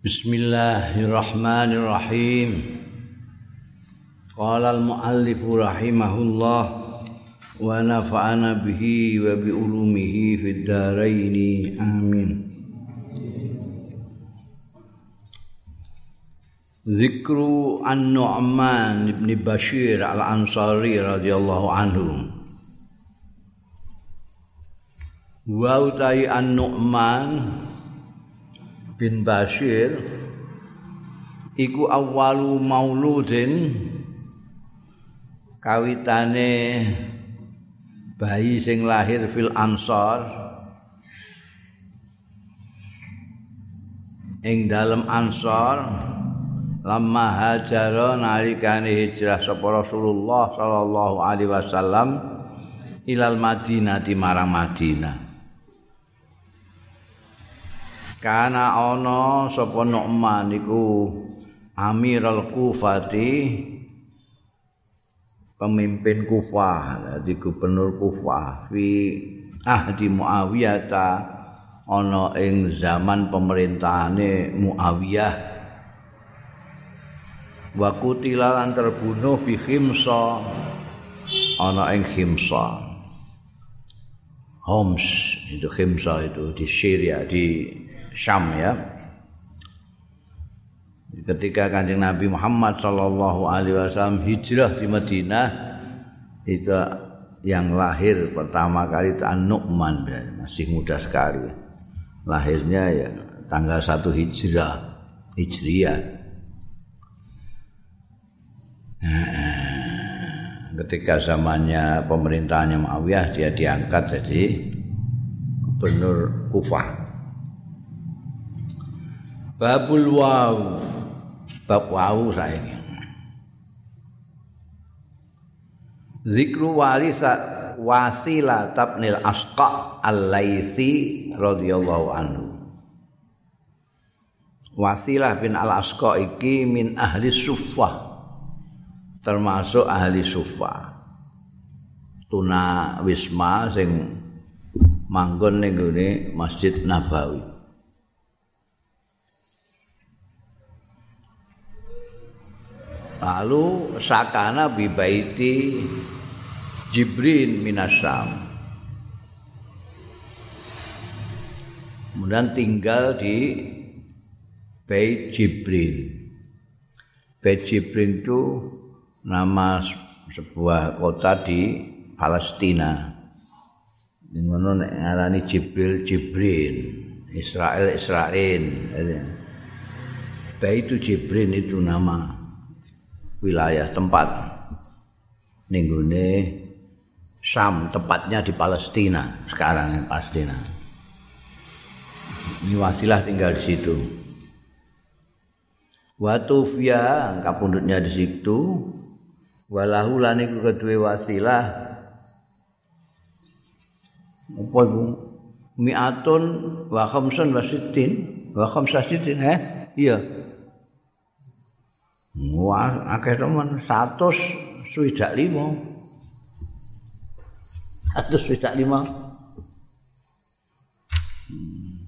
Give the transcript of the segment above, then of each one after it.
Bismillahirrahmanirrahim. Qala al-muallif rahimahullah wa nafa'ana bihi wa bi ulumihi fid dharain. Amin. Zikru An-Nu'man ibn Bashir Al-Ansari radhiyallahu anhu. Wa utai An-Nu'man bin Bashir iku awalu mauludin kawitane bayi sing lahir fil ansor ing dalem ansor lama hajara nalikane hijrah sapa Rasulullah sallallahu alaihi wasallam ilal Madinah di marang Madinah kana ana sapa Nu'man iku Amirul Kufati pemimpin Kufah dadi gubernur Kufah. Fi ahdi Muawiyah ta ana ing zaman pemerintahane Muawiyah. Wa kutila terbunuh bi Khimsa ana ing Khimsa. Homs itu Khimsa itu di Syria di Syam ya. Ketika Kanjeng Nabi Muhammad sallallahu alaihi wasallam hijrah di Madinah itu yang lahir pertama kali itu An-Nu'man masih muda sekali. Lahirnya ya tanggal 1 Hijrah, Hijriah. Ketika zamannya pemerintahannya Muawiyah dia diangkat jadi gubernur Kufah. Babul waw. Bab waw saiki. Zikru walisa wasila tabnil asqa al-laisi radhiyallahu anhu. Wasilah bin al-asqa iki min ahli suffah termasuk ahli suffah tuna wisma sing manggon ning Masjid Nabawi lalu sakana bibaiti Jibrin minasam. Kemudian tinggal di Bait Jibrin Bait Jibrin itu nama sebuah kota di Palestina. Ini ngono ngarani Jibril Jibrin Israel Israel. Bait Jibrin itu nama wilayah tempat. Ninggune Sam tepatnya di Palestina sekarang Palestina. Ini wasilah tinggal di situ. Watufia kapundutnya di situ. Walahu lan iku kedua wasilah. Apa iku? Mi'atun wa khamsun wa sittin. Wa khamsasitin eh? Iya Wah, akeh teman 100 swidak 5. 100 swidak 5. Hmm.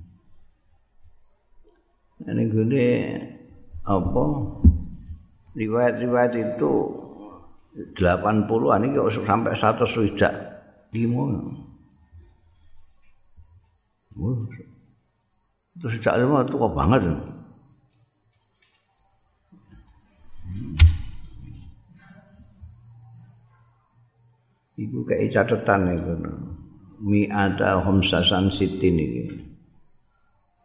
Ini gini apa? Riwayat-riwayat itu 80-an ini sampai 100 swidak 5. Wah. Terus sejak lima itu kok banget. Iku kayak catatan itu. Mi ada homsasan sitin ini.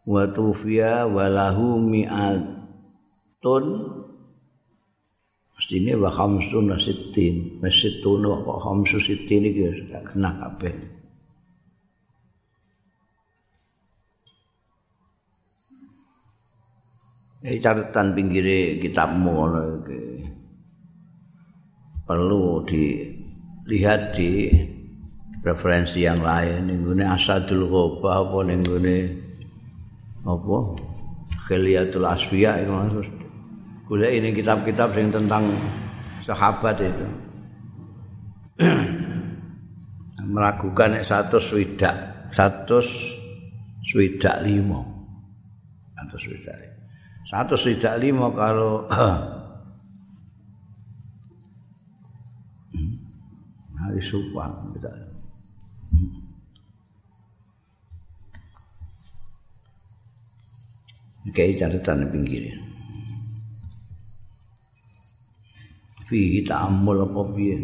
Wa tufiya walahu mi'atun Mestinya wa khamsun sitin Mesitun wa khamsu sitin ini Gak kena kabeh Ini catatan pinggir kitabmu perlu dilihat di referensi yang lain ini asadul ghobah apa ini apa? Khiliatul asfiya itu maksud. Kuliah ini kitab-kitab yang tentang sahabat itu. Meragukan satu swidak satu swidak limo satu swidak satu tidak lima kalau hari supang kita kayak catatan pinggir fi ta'ammul apa piye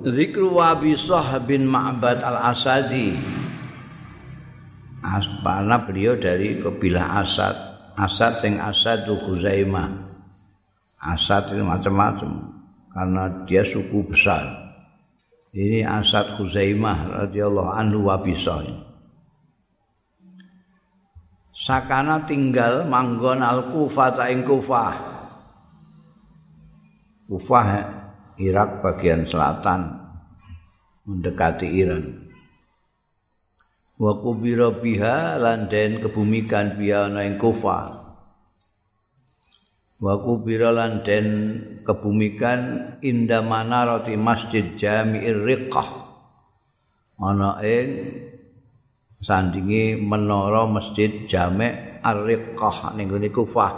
Zikru Wabisah bin Ma'bad al-Asadi. Aspana beliau dari kebilah Asad. Asad sing Asad Khuzaimah. Asad itu macam-macam Karena dia suku besar Ini Asad Khuzaimah radhiyallahu anhu Wabisah Sakana tinggal manggon al-Kufah ing Kufah Kufah Irak bagian selatan mendekati Iran. Wa kubira biha lan den kebumikan biha ana ing Kufa. Wa kubira lan den kebumikan inda manarati Masjid Jami'ir Riqah. Ana ing sandingi menara Masjid Jami' Ar-Riqah ning Kufah.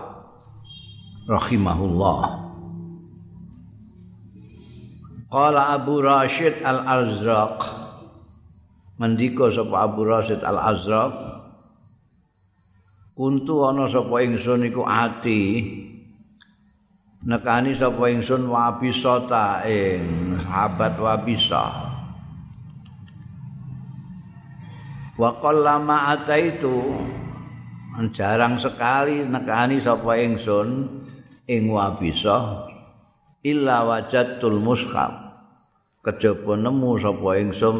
Rahimahullah. Qala Abu Rashid Al-Azraq Mendika sapa Abu Rashid Al-Azraq Kuntu ana sapa ingsun iku ati nekani sapa ingsun wabisata ing sahabat wabisa. Wa qallama ataitu jarang sekali nekani sapa ingsun ing wabisa illa wajadtul mushaf. Kejaba nemu sapa ingsun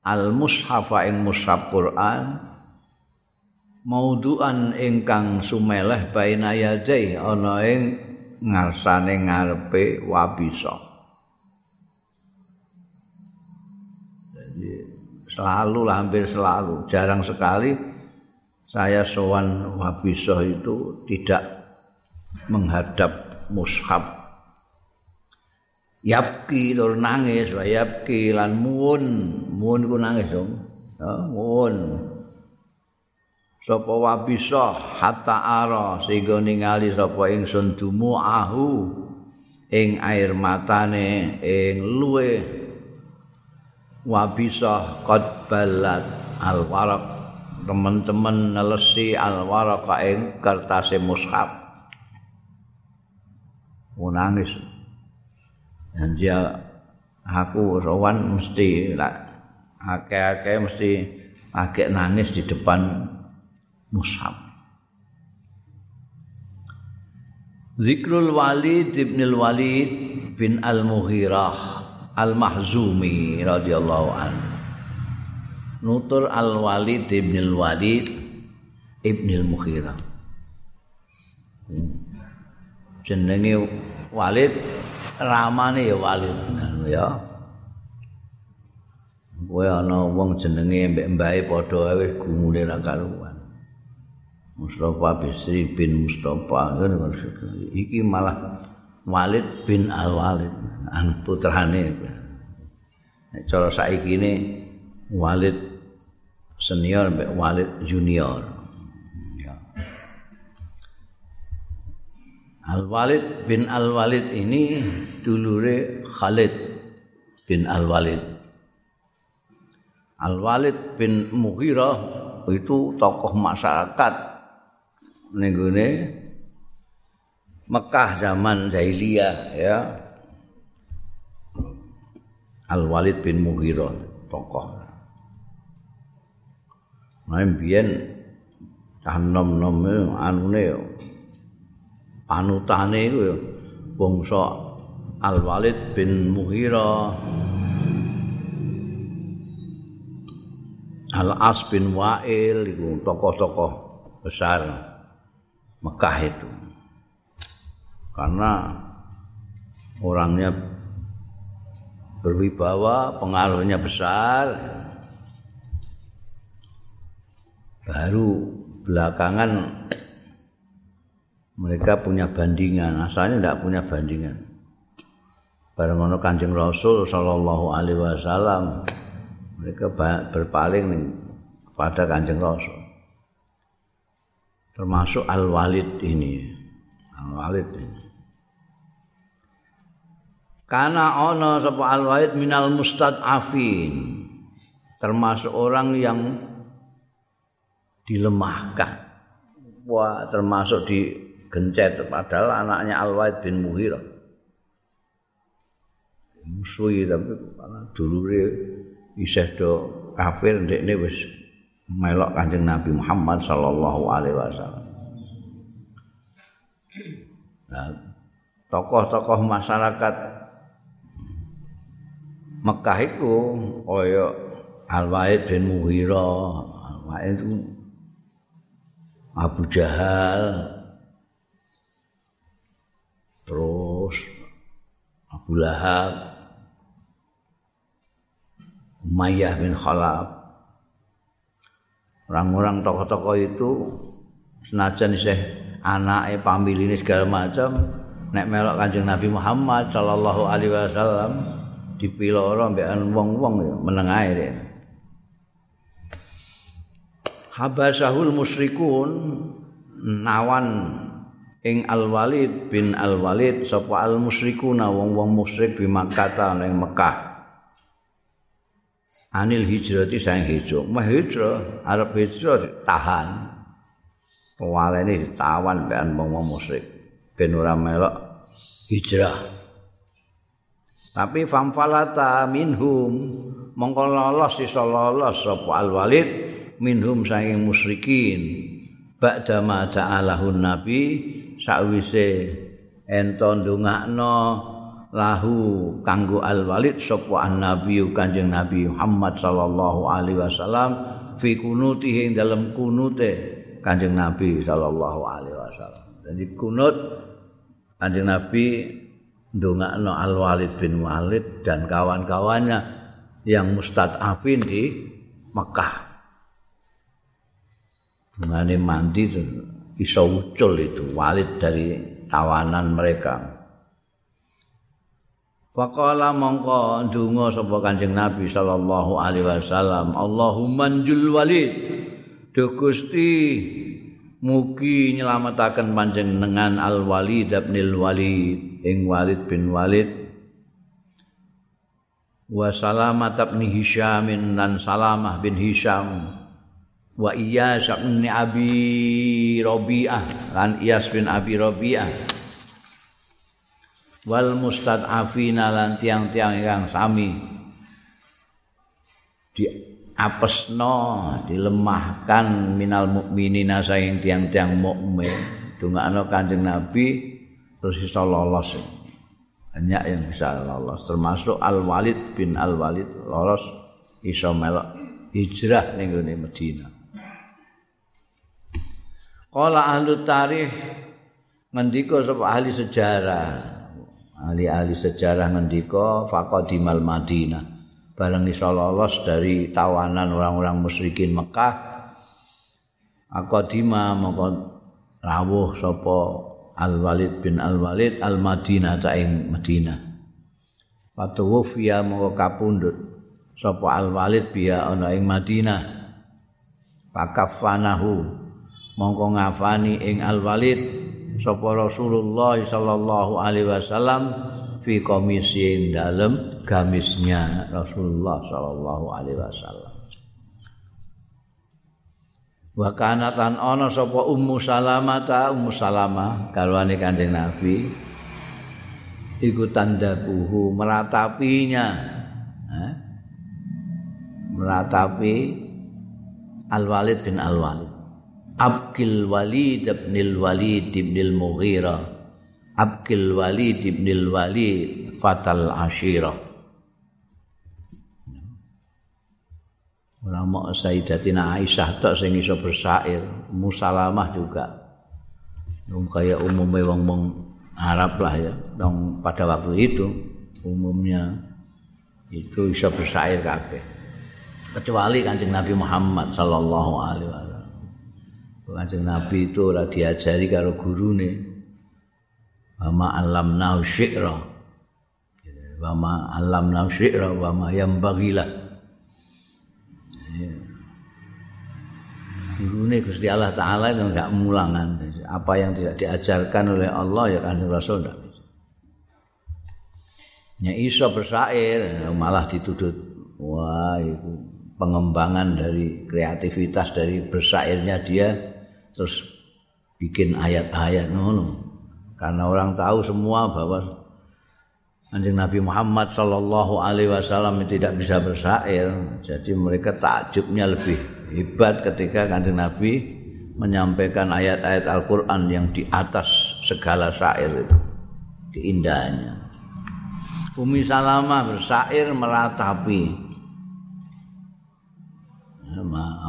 al mushafa ing mushaf Quran maudhu'an ingkang sumeleh baina yadai ana ing ngarsane ngarepe wabisa. Jadi selalu hampir selalu. Jarang sekali saya sowan wabisa itu tidak menghadap mushaf. Yapki tur nangis wa yapki lan muun muun ku nangis dong. Ya muun sapa wabisa hatta ara sehingga ningali sapa ingsun dumuahu ing air matane ing luwe. Wabisa qad balat al waraq teman-teman nelesi al waraq ing kertas mushaf. Nangis. Dan dia aku rawan mesti lah akeh-akeh mesti agak nangis di depan mushaf Zikrul Walid ibn al-Walid bin al-Mughirah al-Mahzumi radhiyallahu anhu Nutur al-Walid ibn al-Walid ibn al-Mughirah jenenge Walid ramane ya walid ya kowe ana wong jenenge mbek mbae padha wis gumule ra karuan Mustafa Bisri bin Mustafa iki malah Walid bin Al Walid an putrane. Nek cara saiki ini Walid senior mbek Walid junior. Al-Walid bin Al-Walid ini dulure Khalid bin Al-Walid. Al-Walid bin Mughirah itu tokoh masyarakat nenggone Mekah zaman jahiliyah ya. Al-Walid bin Mughirah tokoh. Nah, biyen cah nom-nom anune panutane iku ya bangsa Al-Walid bin Mughira Al-As bin Wa'il itu tokoh-tokoh besar Mekah itu. Karena orangnya berwibawa, pengaruhnya besar. Baru belakangan mereka punya bandingan. Asalnya tidak punya bandingan. Bareng ono kanjeng rasul sallallahu alaihi wasallam mereka berpaling kepada kanjeng rasul termasuk Al-Walid ini. Al-Walid ini. Karena ana sapa Al-Walid minal mustad'afin. Termasuk orang yang dilemahkan. Wah, termasuk digencet padahal anaknya Al-Walid bin Muhirah. Musuhi tapi dulure isih do kafir ndekne wis melok Kanjeng Nabi Muhammad sallallahu alaihi wasallam. Nah, tokoh-tokoh masyarakat Mekah itu kaya Al-Walid bin Mughirah, Al-Walid itu Abu Jahal, terus Abu Lahab, Umayyah bin Khalaf. Orang-orang tokoh-tokoh itu senajan isih anake pamiline segala macam nek melok Kanjeng Nabi Muhammad sallallahu alaihi wasallam dipiloro mbekan wong-wong ya meneng ae Habasahul musyrikun nawan ing Al-Walid bin Al-Walid sapa al-musyrikuna wong-wong musyrik di Makkah ning Mekah. Anil hijrati sang hijrah. Mah hijrah. Arep hijrah tahan pewalene ditawan mbekan wong musyrik. Ben ora melok hijrah. Tapi famfalata minhum. Mongko lolos sisa lolos. Sapa alwalid? Minhum saking musyrikin. Ba'da ma ta'alahun nabi sakwise ento ndongakno lahu kanggo al walid sapa nabi kanjeng nabi Muhammad sallallahu alaihi wasallam fi kunutihi ing dalem kunute kanjeng nabi sallallahu alaihi wasallam. Jadi kunut kanjeng nabi ndongakno al walid bin walid dan kawan-kawannya yang mustadafin di Mekah. Mengenai mandi bisa ucul itu walid dari tawanan mereka Faqala mongko ndonga sapa Kanjeng Nabi sallallahu alaihi wasallam, Allahumma jul walid. Do Gusti mugi nyelametaken panjenengan Al Walid bin Walid ing Walid bin Walid wa salamat bin Hisham dan Salamah bin Hisham wa Iyas bin Abi Rabi'ah lan Iyas bin Abi Rabi'ah wal mustad'afina lan tiang-tiang yang sami. Di apesno dilemahkan minal mukminina saing tiang-tiang mukmin. Dongakno Kanjeng Nabi terus iso lolos. Banyak yang bisa lolos termasuk Al Walid bin Al Walid lolos iso melok hijrah ning gone Madinah. Kala ahli tarikh ngendika sapa ahli sejarah ahli-ahli sejarah ngendika faqadimal Madinah. Bareng iso lolos dari tawanan orang-orang musyrikin Mekah. Aqadima mongko rawuh sapa Al-Walid bin Al-Walid Al-Madinah ta ing Madinah. Fatuwfiya mongko kapundhut sapa Al-Walid biya ana ing Madinah. Pakafanahu mongko ngafani ing Al-Walid sapa Rasulullah sallallahu alaihi wasallam fi komisi dalam gamisnya Rasulullah sallallahu alaihi wasallam. Wa kana tan ana sapa Ummu Salamah ta Ummu Salamah garwane Kanjeng Nabi. Iku tandabuhu meratapinya. Meratapi Al-Walid bin Al-Walid Abkil Walid bin Walid bin Mughirah Abkil Walid bin Walid Fatal Ashira Ulama Sayyidatina Aisyah tak sing iso bersair, Musalamah juga. Um, kayak umumnya wong-wong Arab lah ya. Dong pada waktu itu umumnya itu bisa bersair kabeh. Kecuali Kanjeng Nabi Muhammad sallallahu alaihi wasallam. Kanjeng Nabi itu ora diajari karo gurune. Wa alam nau syi'ra. Wa ma alam nau syi'ra wa ma yambagilah. gurune Gusti Allah taala itu enggak mulangan apa yang tidak diajarkan oleh Allah ya kan Rasul enggak bisa nya iso bersair malah dituduh wah itu pengembangan dari kreativitas dari bersairnya dia terus bikin ayat-ayat ngono. Karena orang tahu semua bahwa Anjing Nabi Muhammad Sallallahu Alaihi Wasallam tidak bisa bersair, jadi mereka takjubnya lebih hebat ketika Kanjeng Nabi menyampaikan ayat-ayat Al-Quran yang di atas segala syair itu, keindahannya. Umi Salamah bersair meratapi,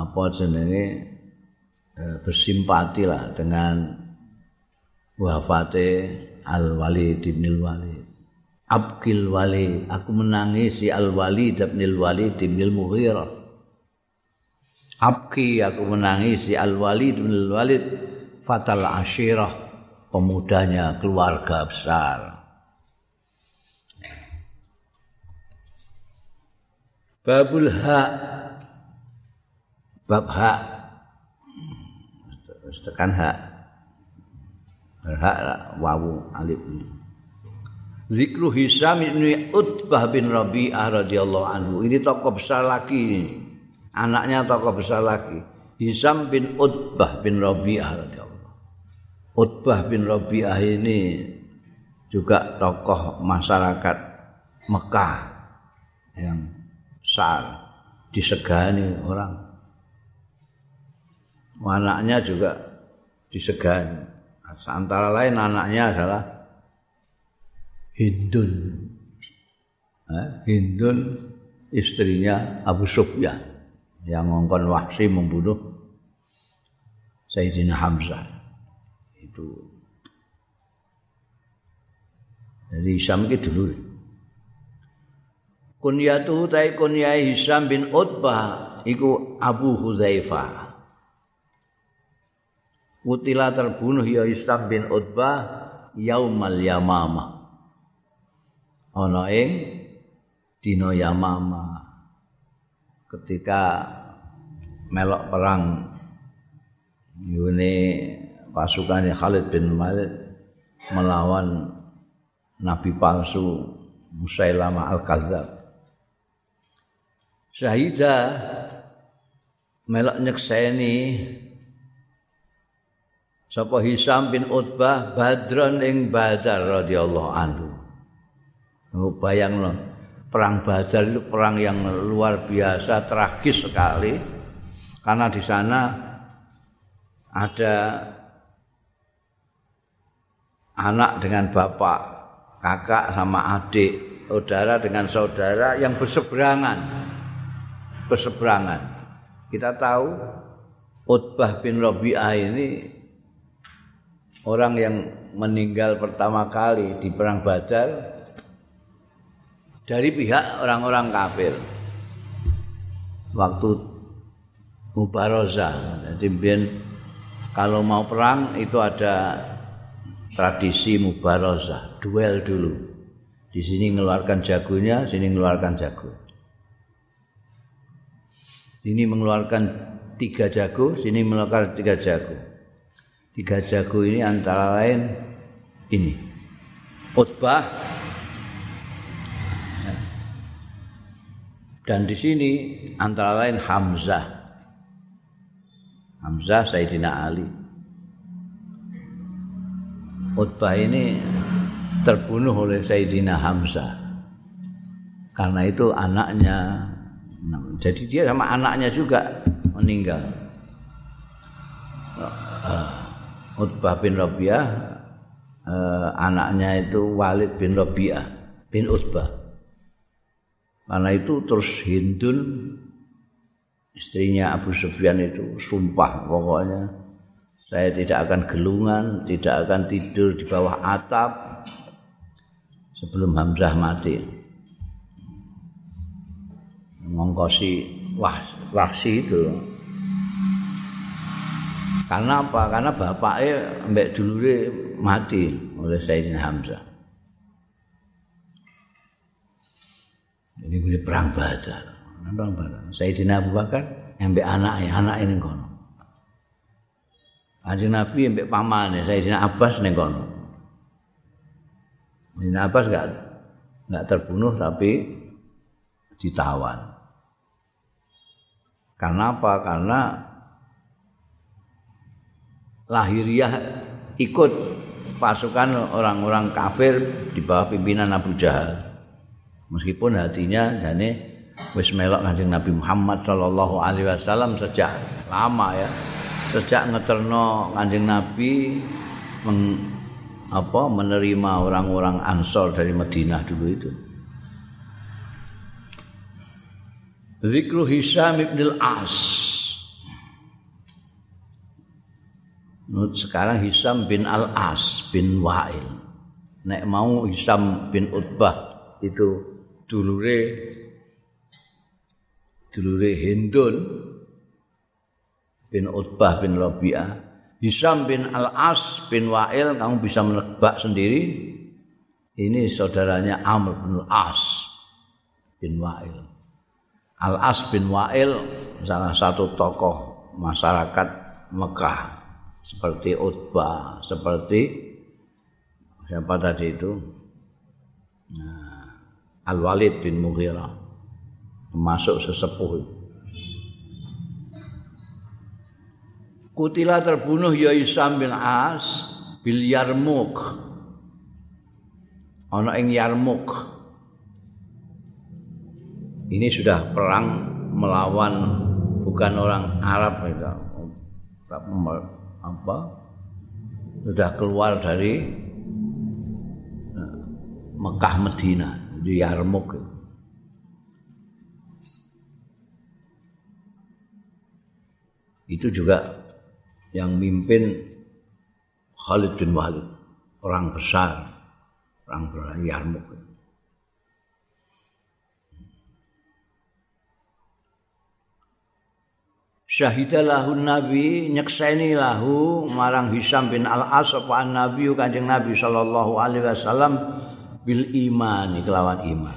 apa jenenge bersimpati lah dengan wafate Al Walid bin Al Walid. Abkil wali aku menangisi al wali bin wali bin mughirah. Abki aku menangisi al wali bin walid. Fatal ashirah pemudanya keluarga besar. Babul hak bab hak tekan hak berhak wawu alif Zikru Hisam bin Utbah bin Rabi'ah radhiyallahu anhu. Ini tokoh besar lagi ini. Anaknya tokoh besar lagi. Hisam bin Utbah bin Rabi'ah radhiyallahu. Utbah bin Rabi'ah ini juga tokoh masyarakat Mekah yang besar disegani orang. Anaknya juga disegani. Antara lain anaknya adalah Hindun. Hindun istrinya Abu Sufyan yang ngongkon Wahsi membunuh Sayyidina Hamzah. Itu jadi Hisam itu dulu. Kunyatu tai kunyai Hisam bin Utbah iku Abu Hudzaifah. Mutila terbunuh ya Hisam bin Utbah yaumal yamamah. ana ing dina Yamama ketika melok perang yune pasukan Khalid bin Walid melawan nabi palsu Musailamah al-Kadzab Syahidah melok nyekseni sapa Hisam bin Utbah Badron ing Badar radhiyallahu anhu Oh, bayang loh, perang Badar itu perang yang luar biasa, tragis sekali. Karena di sana ada anak dengan bapak, kakak sama adik, saudara dengan saudara yang berseberangan. Berseberangan. Kita tahu Utbah bin Rabi'ah ini orang yang meninggal pertama kali di perang Badar dari pihak orang-orang kafir. Waktu mubaroza, jadi biar kalau mau perang itu ada tradisi mubaroza, duel dulu. Di sini mengeluarkan jagonya, sini mengeluarkan jago. Sini mengeluarkan tiga jago, sini mengeluarkan tiga jago. Tiga jago ini antara lain ini. Utbah Dan di sini antara lain Hamzah. Hamzah Sayyidina Ali. Utbah ini terbunuh oleh Sayyidina Hamzah. Karena itu anaknya jadi dia sama anaknya juga meninggal. Uh, Utbah bin Rabi'ah uh, anaknya itu Walid bin Rabi'ah bin Utbah. Karena itu terus Hindun istrinya Abu Sufyan itu sumpah pokoknya saya tidak akan gelungan, tidak akan tidur di bawah atap sebelum Hamzah mati. Mengkosi wah, wahsi itu. Karena apa? Karena bapaknya mbak dulure mati oleh Sayyidina Hamzah. Ini gue perang Badar. Perang Badar. Sayyidina Abu Bakar yang be anak ini kono. Kanjeng Nabi mbek pamane Sayyidina Abbas ning kono. Sayyidina Abbas enggak enggak terbunuh tapi ditawan. Karena apa? Karena lahiriah ikut pasukan orang-orang kafir di bawah pimpinan Abu Jahal. Meskipun hatinya jane wis melok Kanjeng Nabi Muhammad sallallahu alaihi wasallam sejak lama ya. sejak ngeterno kanjeng Nabi meng, apa menerima orang-orang Ansor dari Madinah dulu itu. Zikru Hisham ibn al-As. Sekarang Hisham bin al-As bin Wa'il. Nek mau Hisham bin Utbah itu dulure dulure Hindun bin Utbah bin Rabi'ah, Hisam bin Al-As bin Wa'il, kamu bisa menebak sendiri. Ini saudaranya Amr bin Al-As bin Wa'il. Al-As bin Wa'il salah satu tokoh masyarakat Mekah seperti Utbah, seperti siapa tadi itu? Nah, Al-Walid bin Mughirah termasuk sesepuh. Kutila terbunuh ya Isam bin As bil Yarmuk. Ana ing Yarmuk. Ini sudah perang melawan bukan orang Arab itu. Apa? Sudah keluar dari eh, Mekah Medina di Yarmuk. Itu juga yang mimpin Khalid bin Walid, orang besar, orang besar Yarmuk. Syahidah lahu Nabi nyekseni lahu marang Hisam bin Al-As apa Nabi Kanjeng Nabi sallallahu alaihi wasallam bil iman kelawan iman.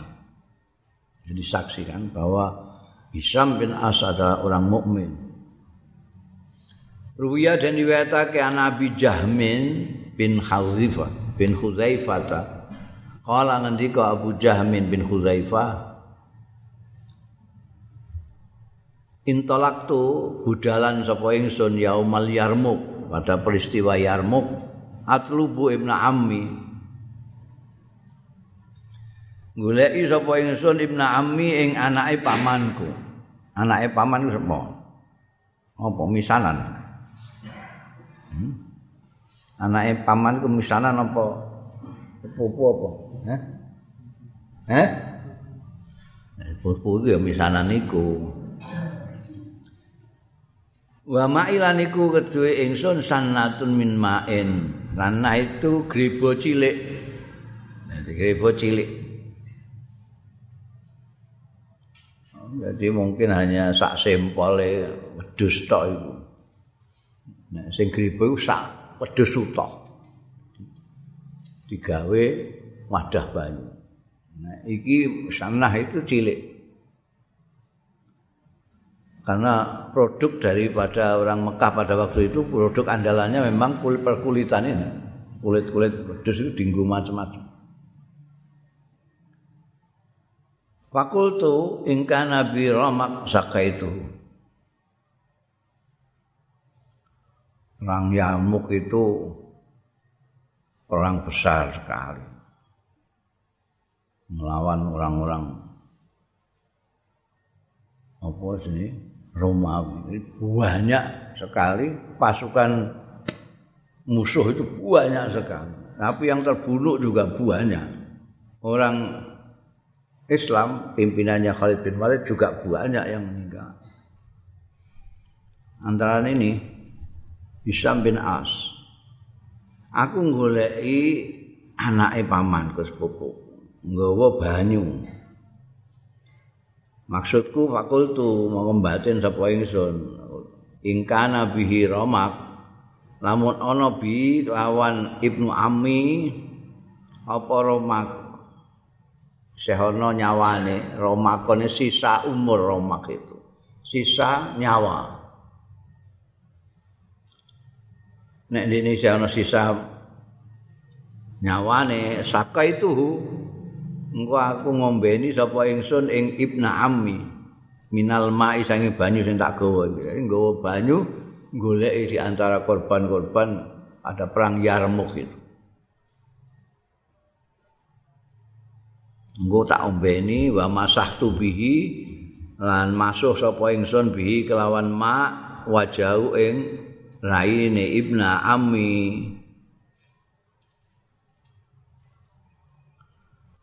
Jadi saksikan bahwa Hisam bin As adalah orang mukmin. Ruwiya dan riwayatake Nabi Jahmin bin Khauzifah bin Khuzaifah. Kala ngendika Abu Jahmin bin Khuzaifah Intolaktu budalan sapa ingsun yaumal Yarmuk pada peristiwa Yarmuk atlubu ibnu ammi goleki sapa ingsun ibnu ammi ing anake pamanku anake pamanku sapa apa misanan Hmm? Anake paman ku misanan apa? Pupu apa? Heh? Heh? Pupu ya misanan iku. Wa ma'ilan iku kedue ingsun sanatun min ma'in. Lanah itu grebo cilik. Jadi grebo cilik. Jadi mungkin hanya sak sempole wedhus tok iku. Nek sing gripo iku sak wedhus utuh. Digawe wadah banyu. Nah, iki sanah itu cilik. Karena produk daripada orang Mekah pada waktu itu produk andalannya memang kulit perkulitan ini. Kulit-kulit wedhus itu dinggo macam-macam. Fakultu ingka nabi ramak saka itu. Perang Yamuk itu perang besar sekali. Melawan orang-orang apa sih Romawi. Banyak sekali pasukan musuh itu banyak sekali. Tapi yang terbunuh juga banyak. Orang Islam pimpinannya Khalid bin Walid juga banyak yang meninggal. Antara ini Hisam bin As. Aku goleki anake pamanku sepupu. Nggawa banyu. Maksudku fakultu mau membatin sapa ingsun. Ingkana bihi romak. Lamun ana bi lawan Ibnu Ami apa romak sehono nyawane romakone sisa umur romak itu sisa nyawa nek di Indonesia ana sisa nyawane saka itu engko aku ngombeni sapa ingsun ing ibna ammi. Minal mai sange banyu sing tak gawa nggawa banyu goleki di antara korban-korban ada perang Yarmuk itu. Engko tak ombeni wa masah tubihi lan masuk sapa ingsun bihi kelawan ma wajahu ing raine ibna ammi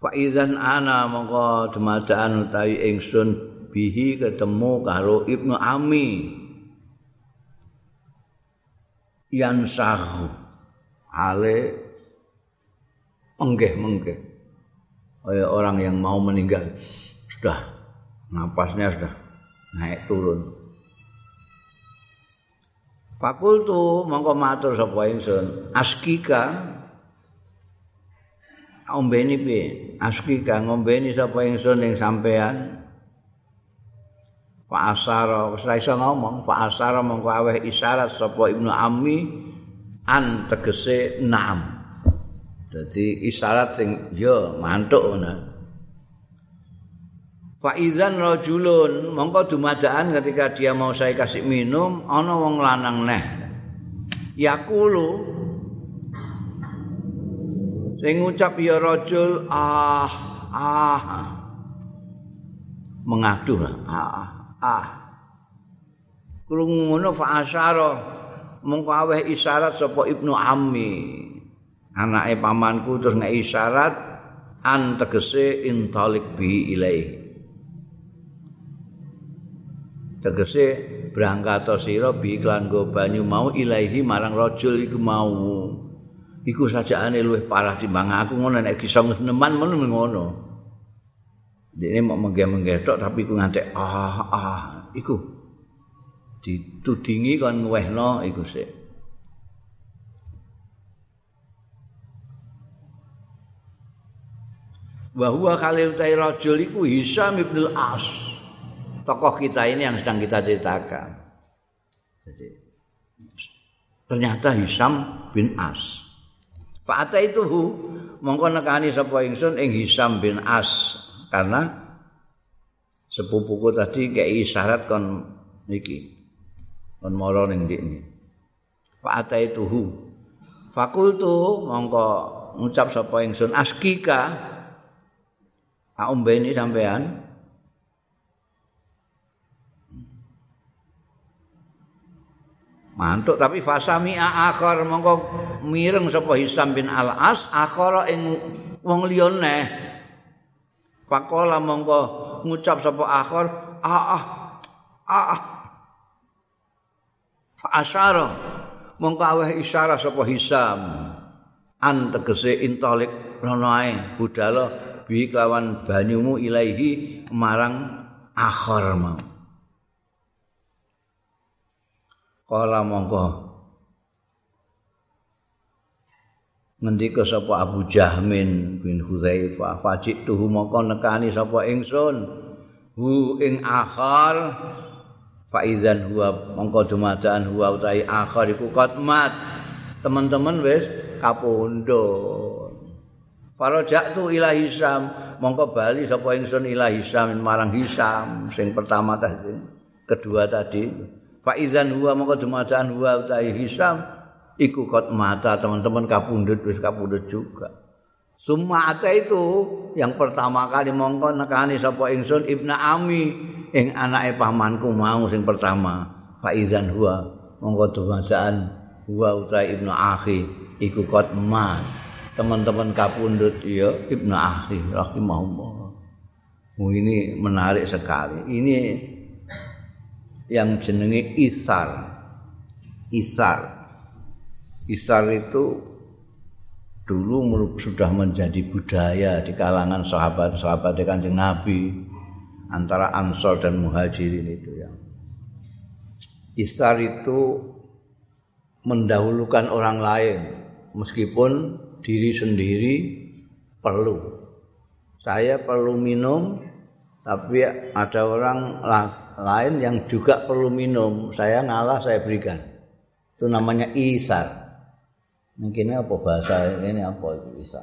Fa idzan ana mongko dumadaan utawi ingsun bihi ketemu karo Ibnu Ami. Yan sahu ale menggeh-menggeh. Kayak orang yang mau meninggal sudah napasnya sudah naik turun. Fakultu mongko matur sapa ingsun askika ombeni piye? Aski kang ngombeni sapa ingsun ning sampean Pak Asara wis iso ngomong Pak Asara mongko aweh isyarat sapa Ibnu Ammi an tegese naam dadi isyarat sing ya mantuk ngono. Fa idzan rajulun mongko dumadaan ketika dia mau saya kasih minum ana wong lanang neh. Yakulu sing ngucap ya rajul ah ah. Mengadu ah ah krungu ngono fa asyara. Mongko aweh isyarat sapa ibnu ammi. Anake pamanku terus nek isyarat an tegese intalik bi ilai tegese berangkat sira bi iklan go banyu mau ilahi marang rajul iku mau iku sajaane luwih parah timbang aku ngono nek iso neman ngono ngono. Dene mau menggeh-menggeh tok tapi iku ngantek ah ah iku ditudingi kon wehno iku sik. Wa huwa khalil rajul iku Hisam ibn As. Tokoh kita ini yang sedang kita ceritakan. Jadi ternyata Hisam bin As. Fa'ata itu hu mongko nekani sapa ingsun ing Hisam bin As. Karena sepupuku tadi kayak isyarat kon iki kon moro ning ndikne. Fa'ata itu hu. Fakultu mongko ngucap sapa ingsun askika. Tak umbeni sampean mantuk tapi fasami akhir mongko mireng sapa Hisam bin Al As akhara ing wong liya neh pakola mongko ngucap sapa akhir ah ah fa asyara mongko aweh isyarah sapa Hisam. An tegese intalik rono ae budala bi kawan banyumu ilaihi marang akhir mau Kala mongko. Ngendika sapa Abu Jahmin bin Hudzaifah fajik tuhu mongko nekani sapa ingsun? Hu ing akhar faizan huwa mongko dumadaan huwa utahi akhar iku qatmat teman-teman wis kapundhut para jaktu ila hisam. Mongko bali sapa ingsun ila hisam marang hisam sing pertama tadi kedua tadi Faizan huwa maka dumadaan huwa utahi Hisam iku kot mata teman-teman kapundut wis kapundut juga. Summa itu yang pertama kali mongko nekani sapa ingsun Ibnu Ami ing anake pamanku mau sing pertama. Faizan huwa mongko dumadaan huwa utahi Ibnu Akhi iku kot ma teman-teman kapundut ya Ibnu Akhi rahimahullah. Oh, ini menarik sekali. Ini yang jenenge isar. Isar. Isar itu dulu sudah menjadi budaya di kalangan sahabat-sahabat Kanjeng Nabi antara Ansor dan Muhajirin itu ya. Isar itu mendahulukan orang lain meskipun diri sendiri perlu. Saya perlu minum tapi ada orang lain yang juga perlu minum, saya ngalah saya berikan. Itu namanya isar. Mungkin apa bahasa ini apa itu bisa.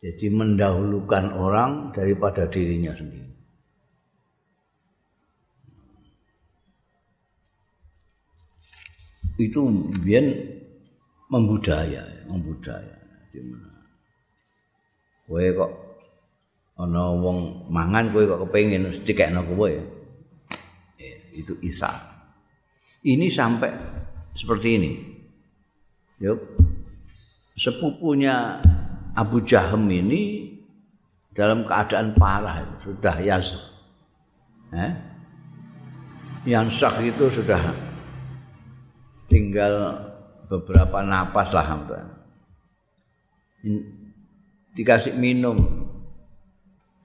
Jadi mendahulukan orang daripada dirinya sendiri. Itu biar membudaya, membudaya. Kowe kok ana wong mangan kowe kok kepengin dikekno kowe. Eh, itu isa. Ini sampai seperti ini. Yuk. Sepupunya Abu Jahem ini dalam keadaan parah sudah yas. Eh? Yang sak itu sudah tinggal beberapa napas lah hampir. Dikasih minum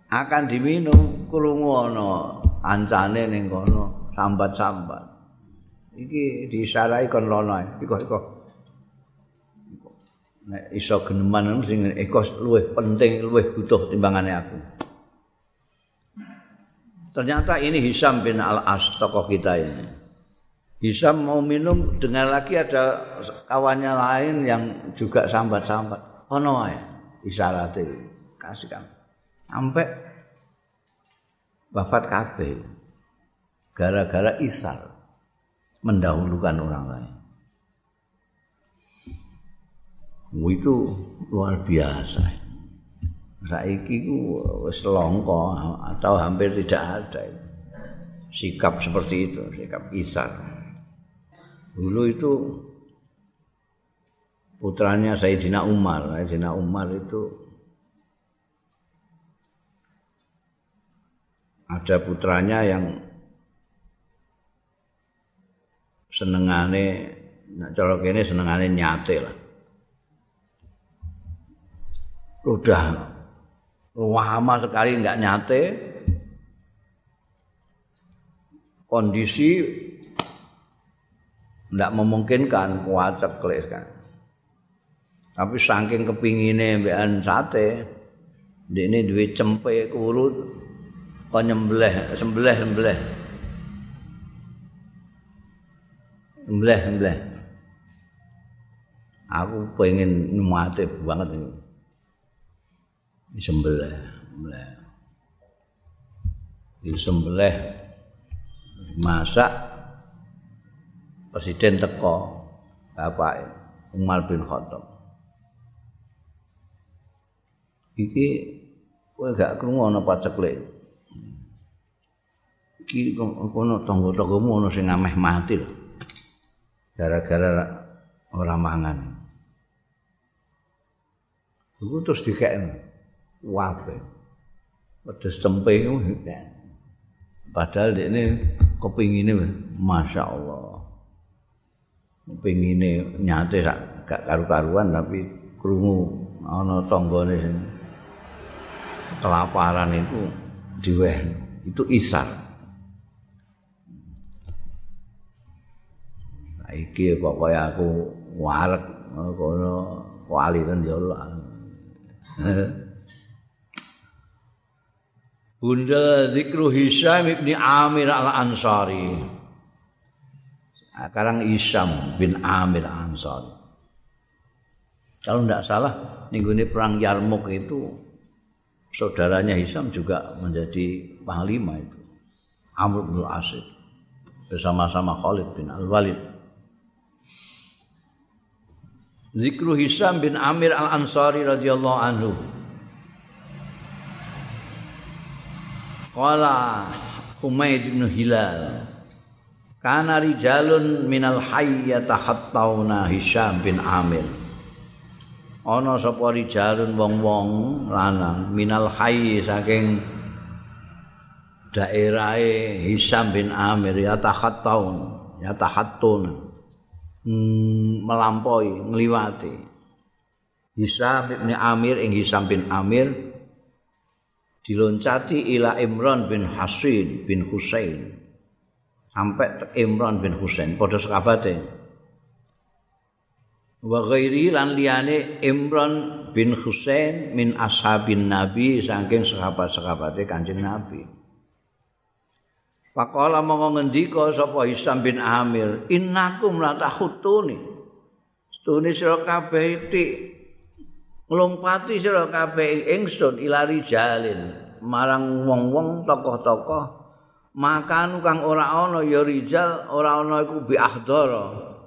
akan diminum krungu ana ancane ning kono sambat-sambat. iki disarai kon lono iko iko. Nek iso geneman sing iko luwih penting luwih butuh timbangane aku. Ternyata ini Hisam bin Al-As tokoh kita ini. Hisam mau minum dengan lagi ada kawannya lain yang juga sambat-sambat. Ono ya isyaratnya. Kasih kan sampai wafat kabeh gara-gara isar mendahulukan orang lain. Itu luar biasa. Saiki ku wis longko atau hampir tidak ada sikap seperti itu, sikap isar. Dulu itu putranya Sayyidina Umar, Sayyidina Umar itu ada putranya yang senengane nak cara kene senengane nyate lah. Udah lama sekali enggak nyate. Kondisi enggak memungkinkan kuacek kles kan. Tapi saking kepingine mbekan sate, ndekne duwe cempe kurut kok nyembelih, sembelih-sembelih. Mbleh mbleh. Aku pengen mati banget ini. Disembelih, mbleh. Disembelih. Masak presiden teko Bapak Umar bin Khattab. Iki kowe gak krungu ana paceklek. Iki kono tangga-tanggamu ana sing ameh mati lho. gara-gara ora mangan. Iku terus dikekno. Wae. Pedes tempe. Padahal ini kepingine Masya Allah. Kepingine nyate gak karu-karuan tapi krungu ana tanggane sing kelaparan itu diweh itu isar. Iki kok kaya aku warek kono kualiran ya Allah. Bunda zikru Hisham ibni Amir al-Ansari. Sekarang Hisham bin Amir al-Ansari. Kalau tidak salah, minggu ini perang Yarmuk itu saudaranya Hisham juga menjadi panglima itu. Amr bin Asid bersama-sama Khalid bin Al-Walid. Zikru Hisam bin Amir Al-Ansari radhiyallahu anhu. Qala Umayd bin Hilal Kana rijalun minal hayy yatahattauna Hisam bin Amir. Ana sapa rijalun wong-wong lanang minal hayy saking daerahe Hisam bin Amir yatahattaun yatahattuna Hmm, melampaui ngliwati. Hisam bin Amir ing Hisam bin Amir diloncati ila Imran bin Hasin bin Husain. Sampai ke Imran bin Husain padha sekabate. Wa ghairi lan liyane Imran bin Husain min ashabin Nabi saking sahabat-sahabate Kanjeng Nabi Pakola mongko ngendika sapa Hisam bin Amir, innakum la tahutuni. tune sira kabeh iki nglumpati sira kabeh ingsun ilari jalin marang wong-wong tokoh-tokoh makan kang ora ana ya rijal ora ana iku bi ahdara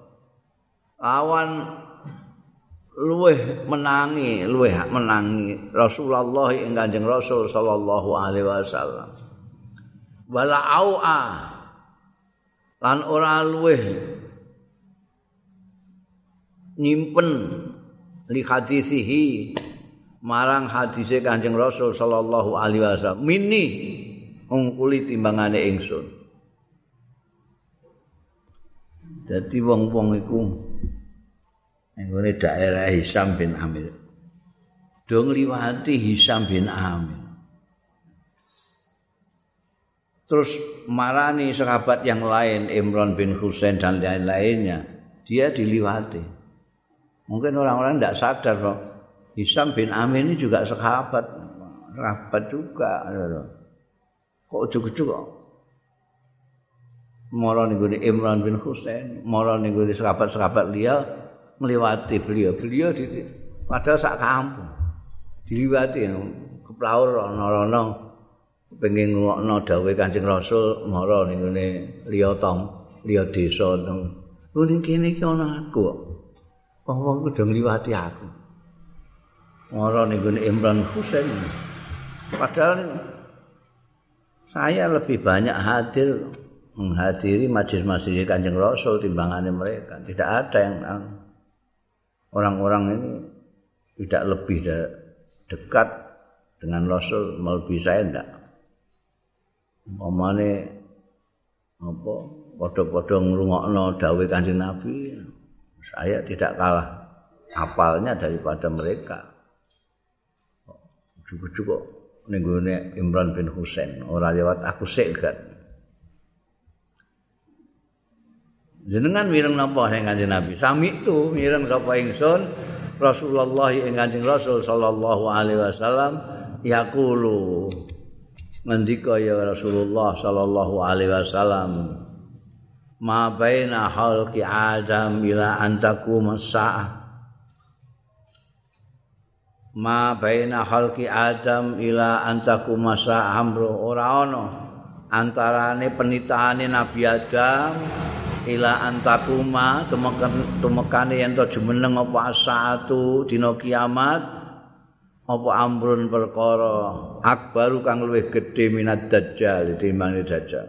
awan luweh menangi luweh menangi Rasulullah ing Kanjeng Rasul sallallahu alaihi wasallam wala aua lan ora luweh nyimpen li hadisihi marang hadise Kanjeng Rasul sallallahu alaihi wasallam mini ngkuli timbangane ingsun. Dadi wong-wong iku nggone daerah Hisam bin Amir. Do ngliwati Hisam bin Amir. Terus marani sahabat yang lain Imran bin Husain dan lain-lainnya, dia diliwati. Mungkin orang-orang tidak sadar kok Hisam bin Amir ini juga sahabat, sahabat juga. kok ujug-ujug kok mara ning Imran bin Husain mara ning gone sahabat-sahabat liya ngliwati beliau beliau di padahal sak kampung diliwati keplaur ana-ana pengen ngokno dawuh Kanjeng Rasul mara ning gone liya tong liya desa tong ning kene iki ana aku wong-wong kudu ngliwati aku mara ning gone Imran Husain padahal saya lebih banyak hadir menghadiri majlis-majlis Kanjeng Rasul timbangannya mereka. Tidak ada yang orang-orang ini tidak lebih dekat dengan Rasul melebihi saya enggak. Umpamane apa padha-padha ngrungokno dawuh Kanjeng Nabi, saya tidak kalah hafalnya daripada mereka. Cukup-cukup ning Imran bin Husain ora lewat aku sik kan jenengan mireng napa sing kanjeng Nabi? Sami itu mireng sapa ingsun? Rasulullah ing kanjeng Rasul sallallahu alaihi wasallam yaqulu ngendika ya Rasulullah sallallahu alaihi wasallam ma baina halqi adam ila antaku masa'ah ma baina khalqi adam ila antaku masa amru ora ana antarane penitaane nabi adam ila antakuma temekane yen to jumeneng apa satu dina kiamat apa amrun perkara? Akbaru kang luwih gedhe minat dajjal timbang dajjal.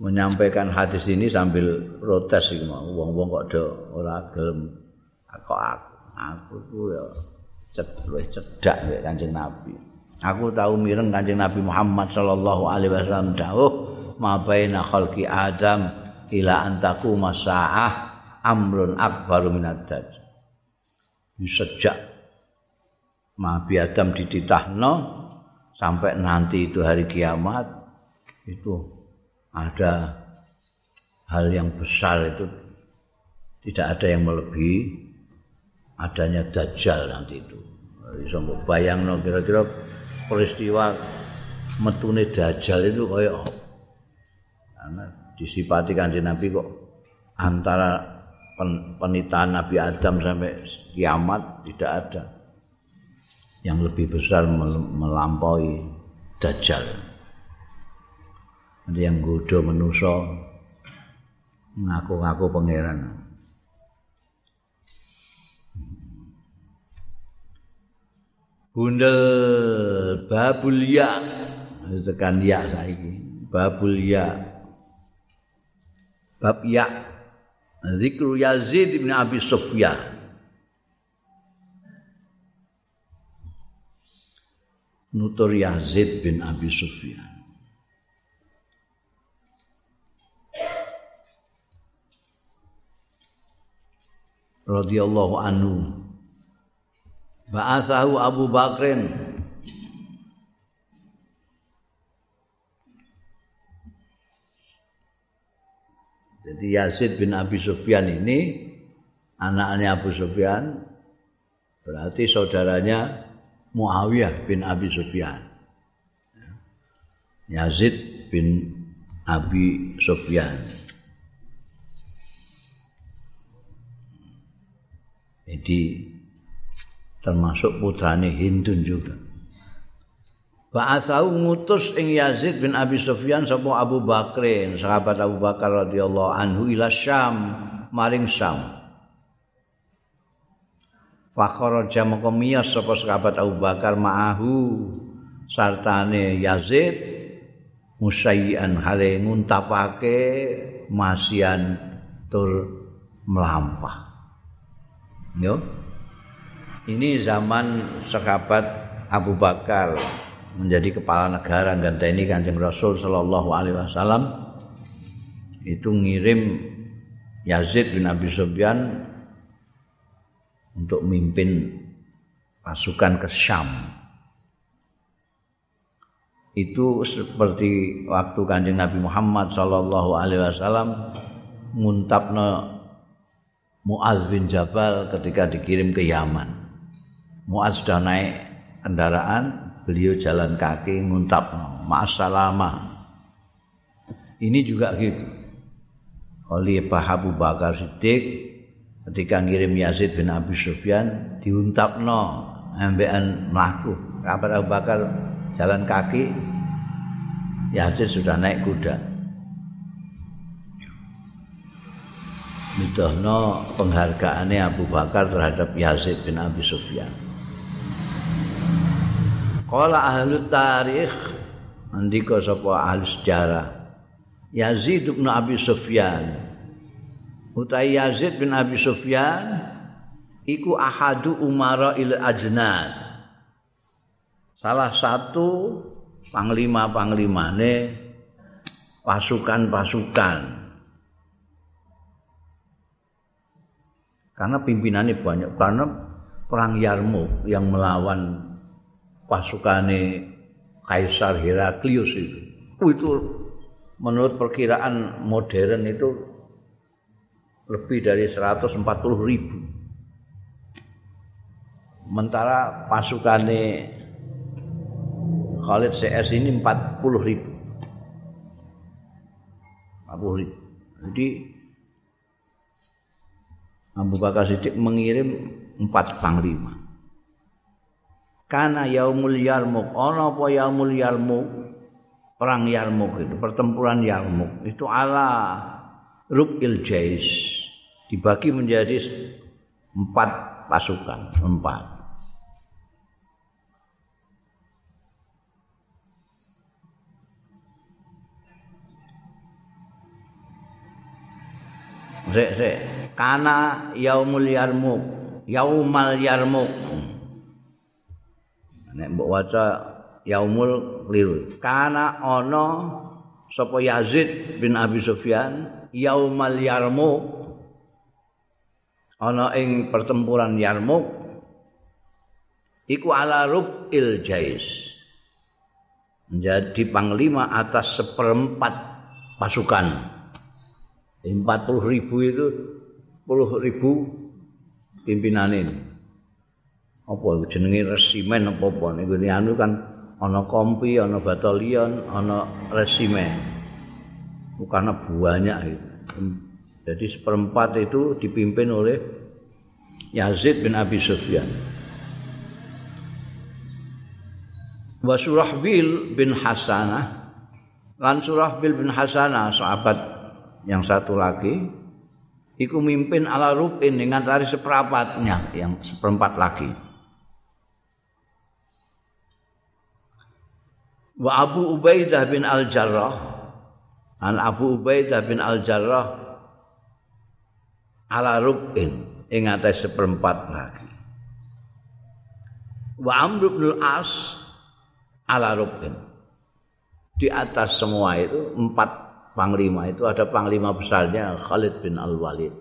Menyampaikan hadis ini sambil protes sih mau. Wong-wong kok do ora gelem. Kok aku aku ku ya cedhek cedak mek Kanjeng Nabi. Aku tahu mireng Kanjeng Nabi Muhammad sallallahu alaihi wasallam dawuh ma baina khalqi adam ila antaku masaah amrun akbaru minad daj sejak Nabi Adam dititahno sampai nanti itu hari kiamat itu ada hal yang besar itu tidak ada yang melebihi adanya dajjal nanti itu. Bisa bayang no, kira-kira peristiwa metune dajjal itu kayak karena disipati kanjeng Nabi kok antara penitaan Nabi Adam sampai kiamat tidak ada. Yang lebih besar melampaui dajjal. ada yang godo menuso ngaku-ngaku pangeran. Bundel babul ya tekan ya saiki. Babul ya. Bab ya zikru Yazid bin Abi Sufyan. Nutur Yazid bin Abi Sufyan. Radhiyallahu anhu. Ba'athahu Abu Bakrin Jadi Yazid bin Abi Sufyan ini anaknya Abu Sufyan berarti saudaranya Muawiyah bin Abi Sufyan. Yazid bin Abi Sufyan. Jadi termasuk putrane Hindun juga. Ba'asau ngutus ing Yazid bin Abi Sufyan sapa Abu Bakrin, sahabat Abu Bakar radhiyallahu anhu ila Syam, maring Syam. Fakharaja moko miyas sapa sahabat Abu Bakar ma'ahu sartane Yazid musayyan hale nguntapake masian tur melampah. Yo. Ini zaman sahabat Abu Bakar menjadi kepala negara ganteni Kanjeng Rasul sallallahu alaihi wasallam itu ngirim Yazid bin Abi Sufyan untuk mimpin pasukan ke Syam. Itu seperti waktu Kanjeng Nabi Muhammad sallallahu alaihi wasallam nguntapno Muaz bin Jabal ketika dikirim ke Yaman. Muaz sudah naik kendaraan, beliau jalan kaki nguntap ma'asalama ini juga gitu. Oleh Pak Abu Bakar Siddiq ketika ngirim Yazid bin Abi Sufyan diuntap no ambean melaku kabar Abu Bakar jalan kaki Yazid sudah naik kuda. Midohno penghargaannya Abu Bakar terhadap Yazid bin Abi Sufyan. Qala ahli tarikh andika sapa ahli sejarah? Yazid bin Abi Sufyan. Utai Yazid bin Abi Sufyan iku ahadu umara il ajnad salah satu panglima-panglimane pasukan-pasukan. Karena pimpinannya banyak karena perang Yarmuk yang melawan pasukane Kaisar Heraklius itu. Oh, itu menurut perkiraan modern itu lebih dari 140 ribu. Sementara pasukannya Khalid CS ini 40 ribu. 40 ribu. Jadi Abu Bakar Siddiq mengirim empat panglima. Kana yaumul yarmuk ana apa yaumul yarmuk perang yarmuk itu pertempuran yarmuk itu ala rubil jais dibagi menjadi empat pasukan empat Sek, sek. Kana yaumul yarmuk. Yaumal yarmuk. Nek mbok waca yaumul kliru kana ana sapa Yazid bin Abi Sufyan yaumal yarmuk. Ana ing pertempuran Yarmuk iku ala rubil jais. Menjadi panglima atas seperempat pasukan. 40 ribu itu 10 ribu pimpinan ini apa jenenge resimen apa-apa niku anu kan ana kompi, ana batalion, ana resimen. Karena banyak itu. Jadi seperempat itu dipimpin oleh Yazid bin Abi Sufyan. Wa Surahbil bin Hasanah lan Surahbil bin Hasanah sahabat yang satu lagi iku mimpin ala rupin dengan tari seperempatnya yang seperempat lagi. Wa Abu Ubaidah bin Al-Jarrah. An Abu Ubaidah bin Al-Jarrah ala rubin. Ing atas seperempat lagi. Wa Amr bin Al-As ala rubin. Di atas semua itu empat panglima itu ada panglima besarnya Khalid bin Al-Walid.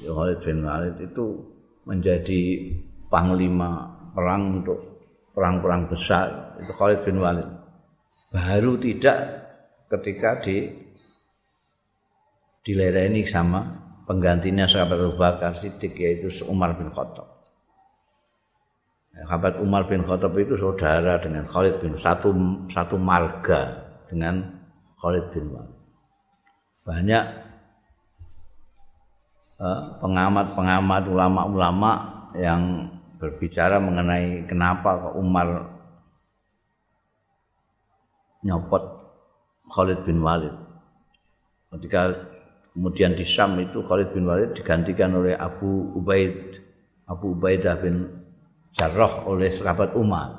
Ya, Khalid bin Walid itu menjadi panglima perang untuk perang-perang besar itu Khalid bin Walid baru tidak ketika di dilereni sama penggantinya sahabat Abu Bakar Siddiq yaitu Umar bin Khattab. Sahabat Umar bin Khattab itu saudara dengan Khalid bin satu satu marga dengan Khalid bin Walid. Banyak eh, pengamat-pengamat ulama-ulama yang berbicara mengenai kenapa Umar nyopot Khalid bin Walid. Ketika kemudian di Syam itu Khalid bin Walid digantikan oleh Abu Ubaid Abu Ubaidah bin Jarrah oleh sahabat Umar.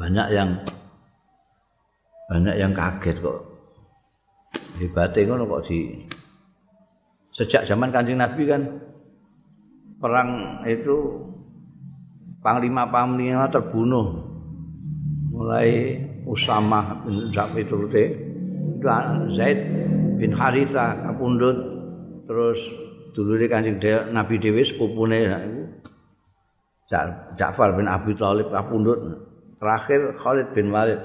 Banyak yang banyak yang kaget kok. Hebatnya ngono kok di sejak zaman Kanjeng Nabi kan perang itu panglima-panglima terbunuh. Mulai Usama bin Zaid itu Zaid bin Haritha kapundhut. Terus dulure Kanjeng Nabi dhewe sepupune Ja'far bin Abi Thalib kapundhut. Terakhir Khalid bin Walid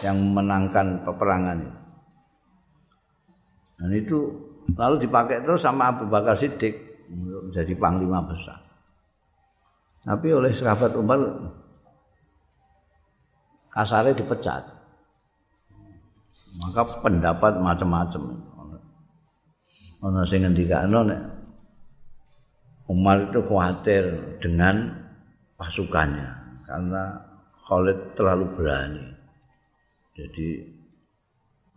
yang menangkan peperangan itu. Dan itu lalu dipakai terus sama Abu Bakar Siddiq menjadi panglima besar. Tapi oleh sahabat Umar kasarnya dipecat. Maka pendapat macam-macam. Ono sing ngendikane nek Umar itu khawatir dengan pasukannya karena Khalid terlalu berani. Jadi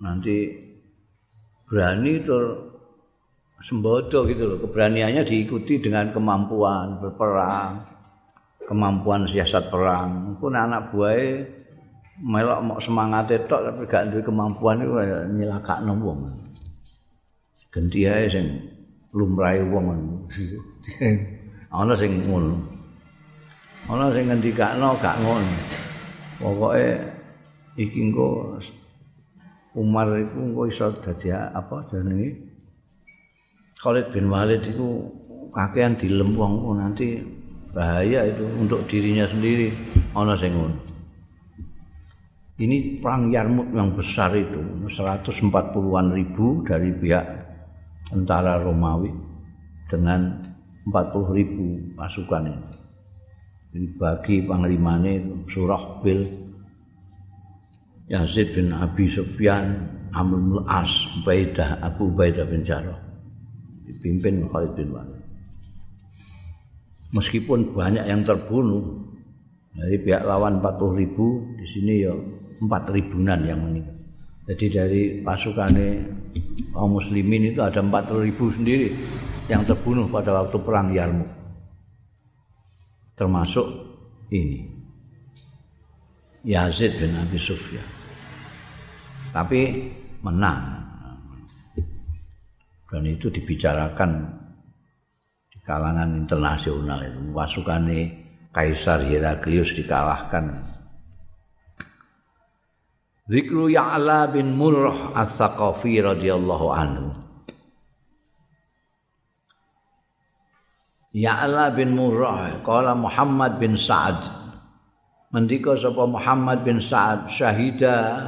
nanti berani itu sembodo gitu loh. Keberaniannya diikuti dengan kemampuan berperang, kemampuan siasat perang. Pun anak buahnya melok mau semangat itu tapi gak ada kemampuan itu nyilakak wong. Ganti ae sing lumrahe wong. Ana sing ngono. Ana sing ngendikakno gak ngono. Pokoke iki engko Umar iku engko iso dadi apa jenenge? Khalid bin Walid iku kakean dilem wong nanti bahaya itu untuk dirinya sendiri. Ana sing. Ini perang Yarmuk yang besar itu 140-an ribu dari pihak tentara Romawi dengan 40 ribu pasukan ini. Dibagi panglimane Surah Bil Yazid bin Abi Sufyan Amr bin As Ubaidah Abu Ubaidah bin Jarrah dipimpin Khalid bin Walid. Meskipun banyak yang terbunuh dari pihak lawan 40 ribu di sini ya empat ribuan yang meninggal. Jadi dari pasukannya kaum muslimin itu ada empat ribu sendiri yang terbunuh pada waktu perang Yarmuk. Termasuk ini Yazid bin Abi Sufyan. Tapi menang. Dan itu dibicarakan di kalangan internasional itu. Pasukannya Kaisar Heraklius dikalahkan Zikru Ya'la bin Murrah As-Saqafi radhiyallahu anhu. Ya'la bin Murrah qala Muhammad bin Sa'ad. Mendika sapa Muhammad bin Sa'ad syahida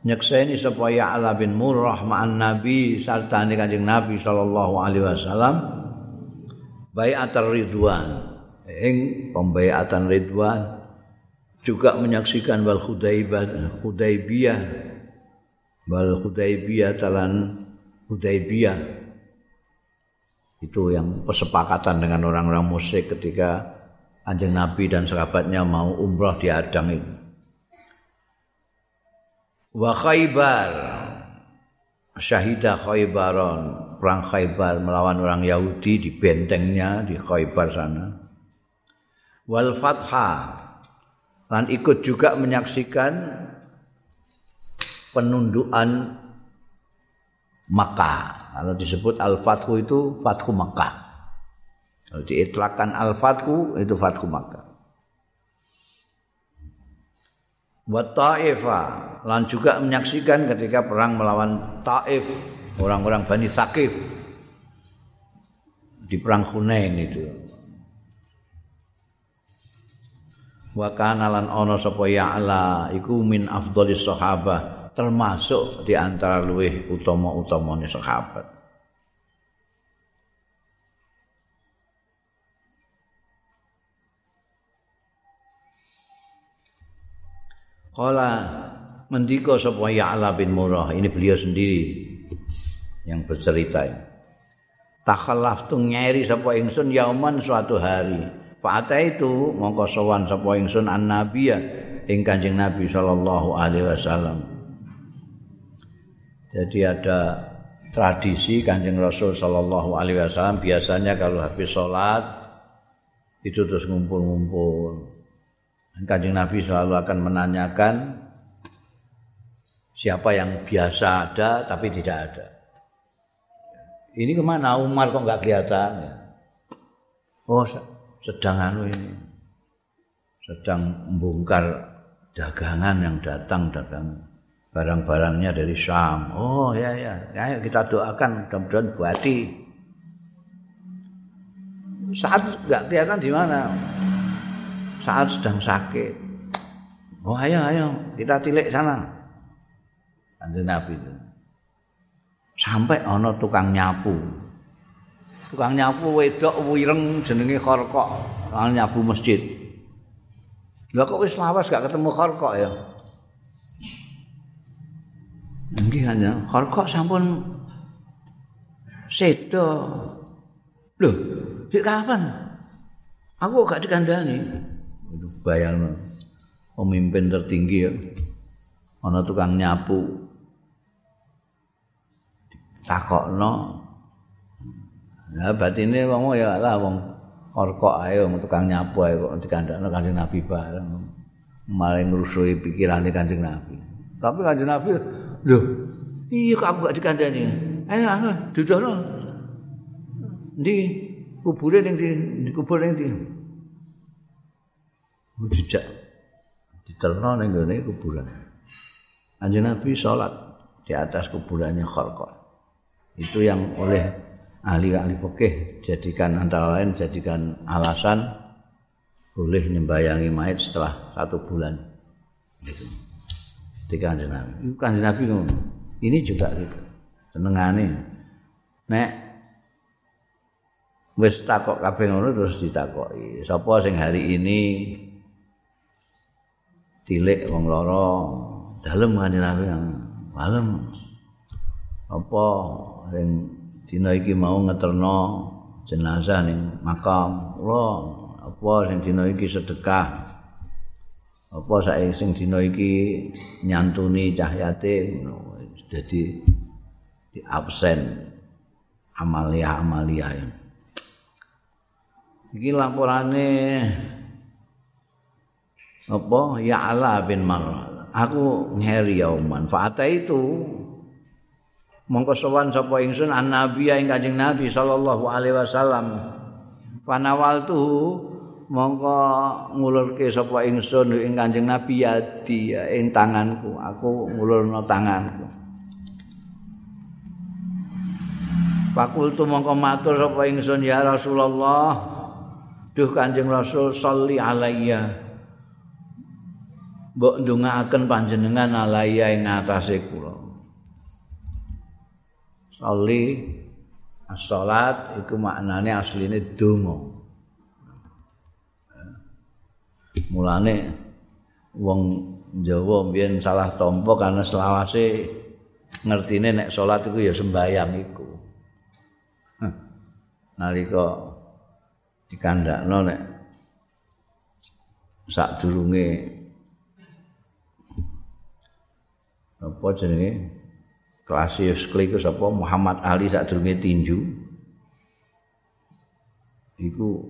nyekseni sapa Ya'la bin Murrah ma'an Nabi sartane Kanjeng Nabi sallallahu alaihi wasallam bai'atar ridwan. Ing pembayatan ridwan juga menyaksikan wal Hudaibah Hudaibiyah wal Hudaibiyah talan Hudaibiyah itu yang persepakatan dengan orang-orang musyrik ketika anjing Nabi dan sahabatnya mau umrah di Adang itu. Wa Khaybar. Syahidah Khaybaron perang Khaybar melawan orang Yahudi di bentengnya di Khaybar sana. Wal Fathah dan ikut juga menyaksikan penundukan Makkah. Kalau disebut Al-Fathu itu Fathu Makkah. Kalau diitlakan Al-Fathu itu Fathu Makkah. Buat Ta'ifah dan juga menyaksikan ketika perang melawan Ta'if orang-orang Bani Thaqif di perang Hunain itu. wa kana lan ana sapa ya'la iku min afdhalis sahabah termasuk di antara luweh utama-utamane sahabat. Kala mendika sapa Ya'la bin Murrah ini beliau sendiri yang bercerita ini. takhallaf tu ngeri sapa ingsun yauman suatu hari Fa'ata itu mongko sowan sapa ingsun an nabiya ing Kanjeng Nabi sallallahu alaihi wasallam. Jadi ada tradisi Kanjeng Rasul sallallahu alaihi wasallam biasanya kalau habis salat itu terus ngumpul-ngumpul. Kanjeng Nabi selalu akan menanyakan siapa yang biasa ada tapi tidak ada. Ini ke mana Umar kok nggak kelihatan? Oh, sedang anu ini. Sedang membongkar dagangan yang datang dagang barang-barangnya dari Syam. Oh ya ya, ayo kita doakan mudah-mudahan buati. Saat nggak kelihatan di mana. Saat sedang sakit. Oh ayo ayo kita tilik sana. Kanjeng Nabi itu. Sampai ana tukang nyapu. Tukang nyapu wedok wireng jenenge Kharqa, tukang nyapu masjid. Lah kok wis lawas gak ketemu Kharqa ya? Nggih hanya Kharqa sampun sedo. Loh, dik kapan? Aku gak dikandani. Itu bayang pemimpin tertinggi ya. Ana tukang nyapu. Takokno. Ya batine wong ya lah wong orkok ae wong tukang nyapu ae kok dikandakno kanjeng Nabi bareng. Malah ngrusui pikirane kanjeng Nabi. Tapi kanjeng Nabi lho iya kok aku gak dikandani? Ayo ayo dudono ndi kubure ning di kubur ning di dijak. Diterno ning gone kuburan. Kanjeng Nabi salat di atas kuburannya Khalqah itu yang oleh ahli-ahli fikih jadikan antara lain jadikan alasan boleh membayangi mayat setelah satu bulan gitu. Kanjeng Nabi. Kanjeng Nabi ini juga gitu. Senengane. Nek wis takok kabeh ngono terus ditakoki. Sapa sing hari ini tilik wong loro dalem kanjeng Nabi. Dalem. Apa sing dina iki mau ngeterno jenazah ning makam kula apa sing dina iki sedekah? Apa sae sing dina iki nyantuni cah yatim? Dadi di absen amalia-amalia iki laporane apa? Ya Allah bin Mar aku ngeri ya manfaat itu mongko sowan sapa ingsun an nabi ing kanjeng nabi sallallahu alaihi wasallam. Fanawal tu mongko ngulurke sapa ingsun ing kanjeng nabi yadi ing tanganku. Aku ngulurno tanganku. Fakultu mongko matur sapa ingsun ya Rasulullah duh kanjeng Rasul salli alayya. Mbok ndongaaken panjenengan alayya ing atase kula Soli salat iku maknane asline donga. Mulane wong Jawa mbiyen salah tompo karena selawase ngertine nek salat iku ya sembayang iku. Nalika dikandakno nek sak durunge apa jenenge Klasius Kli sapa Muhammad Ali sadurunge tinju. Iku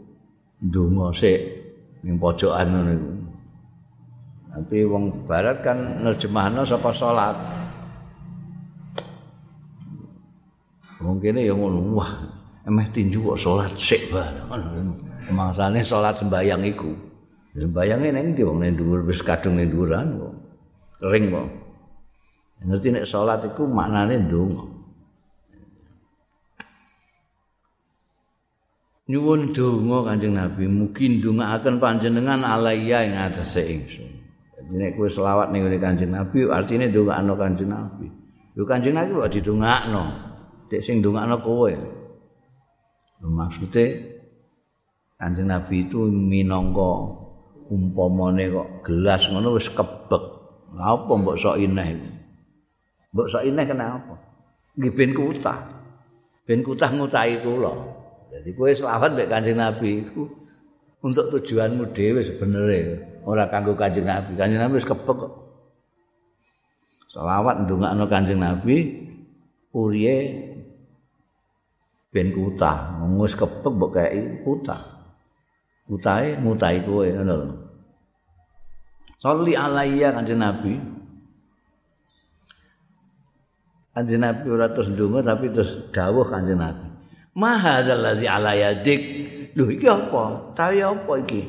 ndonga sik ning pojokan ngono iku. Tapi wong barat kan nerjemahno sapa salat. Wong kene ya ngono, wah, emeh tinju kok salat sik bareng. Mangsane salat sembayang iku. Sembayange ning ndi wong ning dhuwur wis kadung ning dhuwuran kok. Ring kok. Ngerti nek salat iku maknane ndonga. Nyuwun donga kanjeng nabi. Mugi ndongaaken panjenengan alaiya ing atase ingsun. Dadi nek kowe selawat ning kanjeng nabi artine ndongakno kanjeng nabi. Yo kanjeng nabi kok didongakno? Dek sing ndongakno kowe. Maksude kanjeng nabi itu minangka umpamane kok gelas ngono wis kebek. Apa mbok sok ineh Mbok sok ineh kenapa? Nggih ben kutah. ben kutah ngutahi kula. Jadi kowe selawat mek Kanjeng Nabi iku untuk tujuanmu dhewe sebenarnya, ora kanggo Kanjeng Nabi. Kanjeng Nabi wis kepek kok. Selawat ndongakno Kanjeng Nabi uriye ben kutah, wis kepek mbok kei kutah. Kutahe ngutahi kowe ngono lho. Sholli alayya Kanjeng Nabi. Kanjeng Nabi ora terus ndonga tapi terus dawuh Kanjeng Nabi. Mahadzal ladzi ala yadik. Lho iki apa? Tawi apa iki?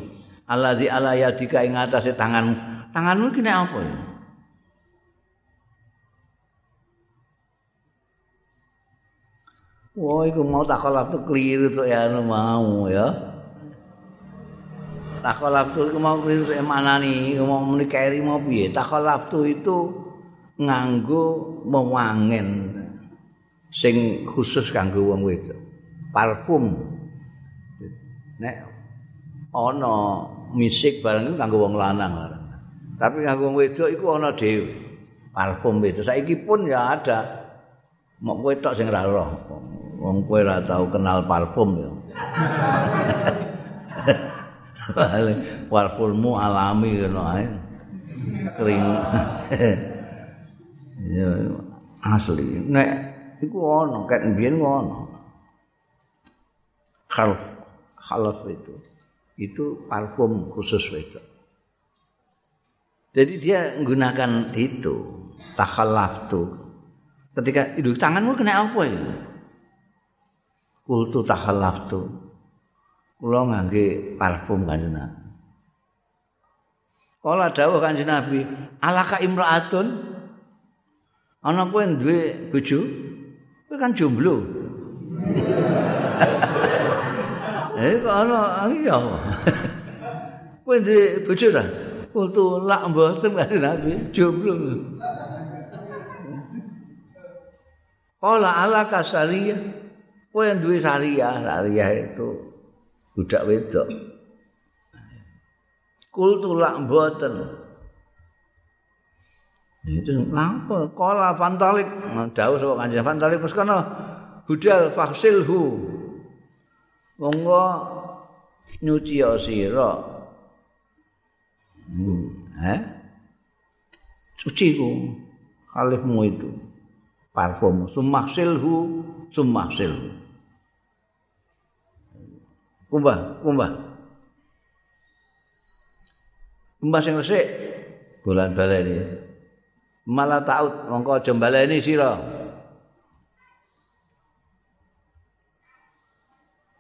Alladzi ala yadika ing atase tangan. Tanganmu iki nek apa ya? Wah, iku mau takolap tuh keliru tuh ya mau ya. Takolap tuh mau keliru tuh mana nih? Mau menikah mau piye? Takolap tuh itu nganggo mewangen sing khusus kanggo wong wedok. Parfum. Nek ana misik barang iku kanggo wong lanang. Tapi kanggo wong wedok iku ana dhewe. Parfum itu saiki pun ya ada. Mok kowe tok sing ra roh. Wong kowe ora tau kenal parfum ya. Parfummu alami ngono ae. Kering. ya asli. Nek iku ana ket mbiyen ngono khalf khalf itu. Itu parfum khusus itu jadi dia menggunakan itu takhallaf tuh ketika itu tanganmu kena apa ya kultu takhallaf tuh kula ngangge parfum kanjeng Nabi. Kala dawuh kanjeng Nabi, alaka imraatun ana kowe duwe bojo? Kowe kan jomblo. Eh kok ana? Iya. Kowe duwe bojo ta? Kudu lak mboten kan nabi jomblo. Ola ala kasariya kowe duwe sariya sariya itu budak wedok. Kultu lak mboten Itu apa? Kala fantalik. Dawuh sapa kanjeng fantalik wis kana budal faksilhu. Monggo nyuci sira. Hmm. Eh? Cuci ku kalihmu itu. Parfum sumaksilhu sumaksil. Kumbah, kumbah. Kumbah sing resik bulan baleni. Malah taut mongko aja baleni sira.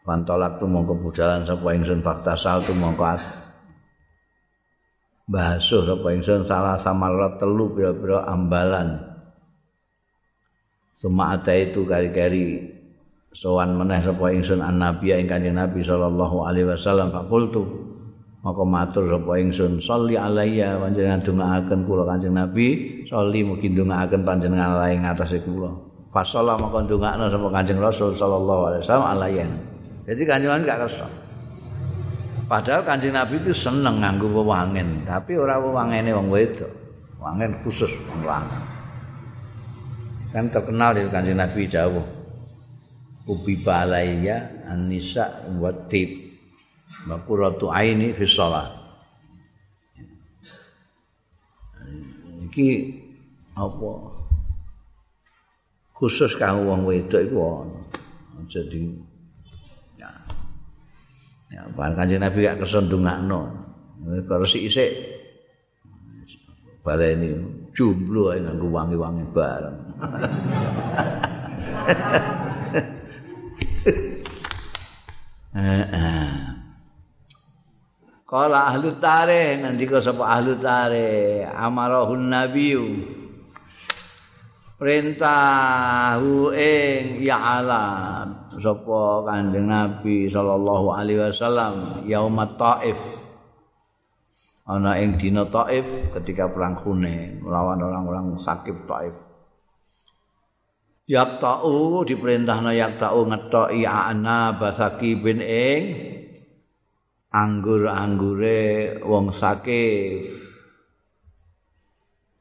Pantolak tu mongko budalan sapa ingsun fakta sal tu mongko basuh sapa ingsun salah samarat telu pira-pira ambalan. Suma ada itu kari-kari sowan meneh sapa ingsun an nabi ing kanjeng nabi sallallahu alaihi wasallam fakultu maka matur sapa ingsun sholli alayya panjenengan dongaaken kula kanjeng Nabi sholli mugi dongaaken panjenengan alae ngatasé kula. Fasala maka dongakno sapa kanjeng Rasul sallallahu alaihi wasallam alayya jadi kanjengan gak kersa. Padahal kanjeng Nabi itu seneng nganggo wewangen tapi ora wewangene wong wedok. Wangen khusus wong lanang. Kan terkenal di kanjeng Nabi dawuh ubi balayya anisa wa tib Makuratu aini fi shalah. Iki apa? Khusus kanggo wong wedok iku ana. Jadi ya. Ya, bahkan kanjeng Nabi gak kersa ndongakno. Kalau si isik baleni jomblo ae nganggo wangi-wangi bareng. Kala ahlu tarikh ngendika sapa ahlu tarikh amarahun nabiyyu perintahu ing ya alam sapa kanjeng nabi sallallahu alaihi wasallam yaumat taif. Ana ing dina taif ketika perang Hunain melawan orang-orang sakit taif. Yakta'u diperintahna yakta'u ngetoki ana basaki bin ing. Anggur-anggure wong sakif.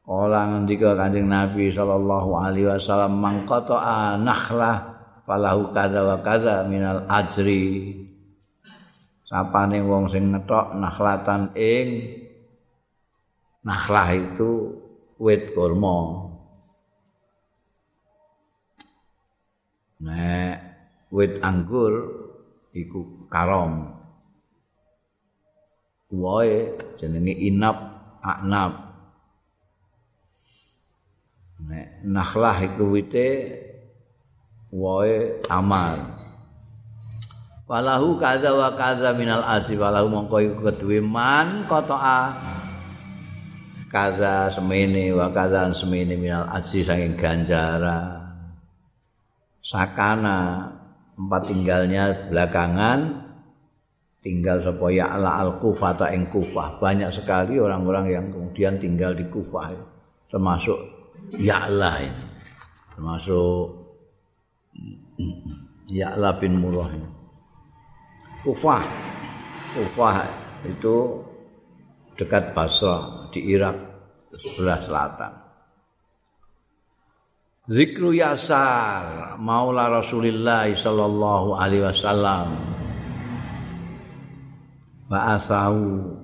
Kala ngendika Kanjeng Nabi sallallahu alaihi wasallam mangkata anakhlah falahu kadza wa kadza minal ajri. Sapane wong sing ngetok nakhlatan ing nakhlah itu wit kurma. Nek wit anggur iku karom. Wae jenenge inap aknab nek nakhlah iku wite wae amal. Walahu kaza wa kaza minal arsi walahu mongko iku keduwe man qata'a kaza semene wa kaza semene minal arsi saking ganjaran sakana tempat tinggalnya belakangan tinggal supaya ala al kufah ing kufah. Banyak sekali orang-orang yang kemudian tinggal di kufah termasuk Ya'la ini. Termasuk Ya'la bin Murrah ini. Kufah. Kufah itu dekat Basra di Irak sebelah selatan. Zikru Yasar Maula Rasulullah sallallahu alaihi wasallam. Ba'asahu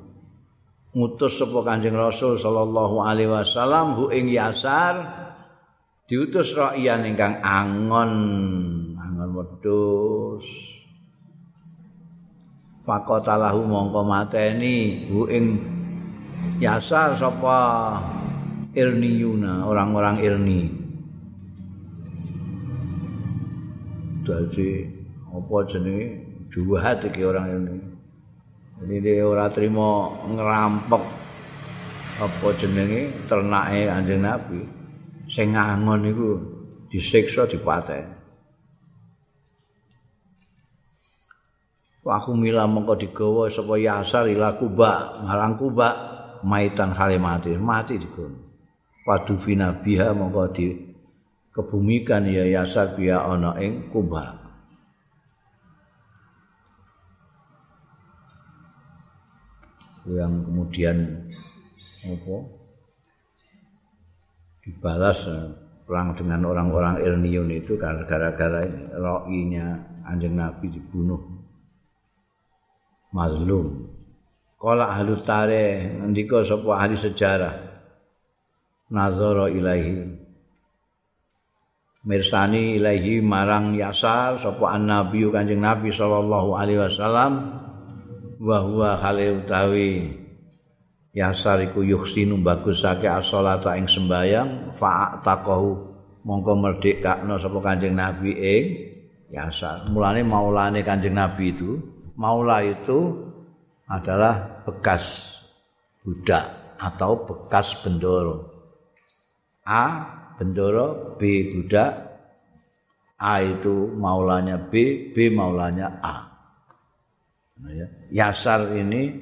ngutus sapa Kanjeng Rasul sallallahu alaihi wasallam hu ing Yasar. Diutus rakyat ingkang angon. Angon wedhus. Fakotalahu mongko mateni hu ing Yasar sapa Irniyuna? Orang-orang Irni. Dadi apa jenenge? Juhat iki orang ini. Ini dia ora terima ngerampok apa jenenge ternake Kanjeng Nabi. Sing ngangon iku disiksa dipateni. Aku mila mengko digawa sapa Yasar ila Kuba, marang Kuba maitan hale mati, digono. Padu biha mengko di kebumikan ya yasa biya ana ing Kuba. Yang kemudian apa? Dibalas eh, perang dengan orang-orang Irniun itu gara-gara roinya anjing Nabi dibunuh mazlum. Kala ahli tarikh ngendika sapa ahli sejarah nazara ilahi mirsani ilahi marang yasar sapa nabi kanjeng nabi sallallahu alaihi wasallam wa huwa khali utawi yasar iku yuhsinu bagusake as-shalata ing sembayang fa taqahu mongko merdekakno sapa kanjeng nabi ing yasar. Mulane maulane kanjeng nabi itu maula itu adalah bekas budak atau bekas bendoro. A bendoro B budak. A itu maulanya B B maulanya A. Yasar ini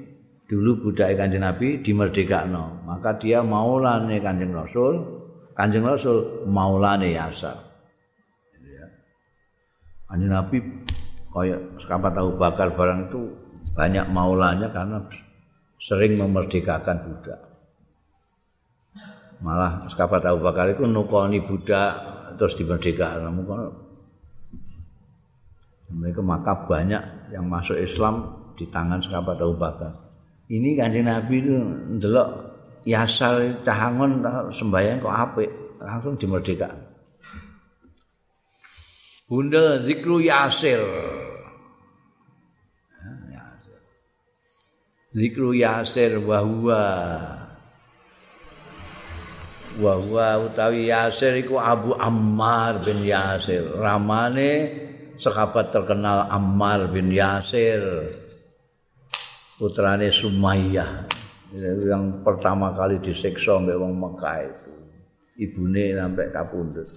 dulu budak kanjeng Nabi dimerdekakno. Maka dia maulane kanjeng Rasul. Kanjeng Rasul maulane Yasar. Ya. kanjeng Nabi kayak sekapat tahu bakar barang itu banyak maulanya karena sering memerdekakan budak. Malah sekabat Abu Bakar itu nukoni budak terus dimerdekakan mereka maka banyak yang masuk Islam di tangan sekabat Abu Bakar. Ini kanjeng Nabi itu ndelok yasal cahangon sembahyang kok apik? Langsung dimerdekakan Bunda zikru Yasir. Zikru Yasir bahwa wa huwa utawi Yasir iku Abu Ammar bin Yasir. Ramane sahabat terkenal Ammar bin Yasir putrane Sumayyah. Yang pertama kali disiksa mbek wong Mekah itu. Ibune sampai kapundhut.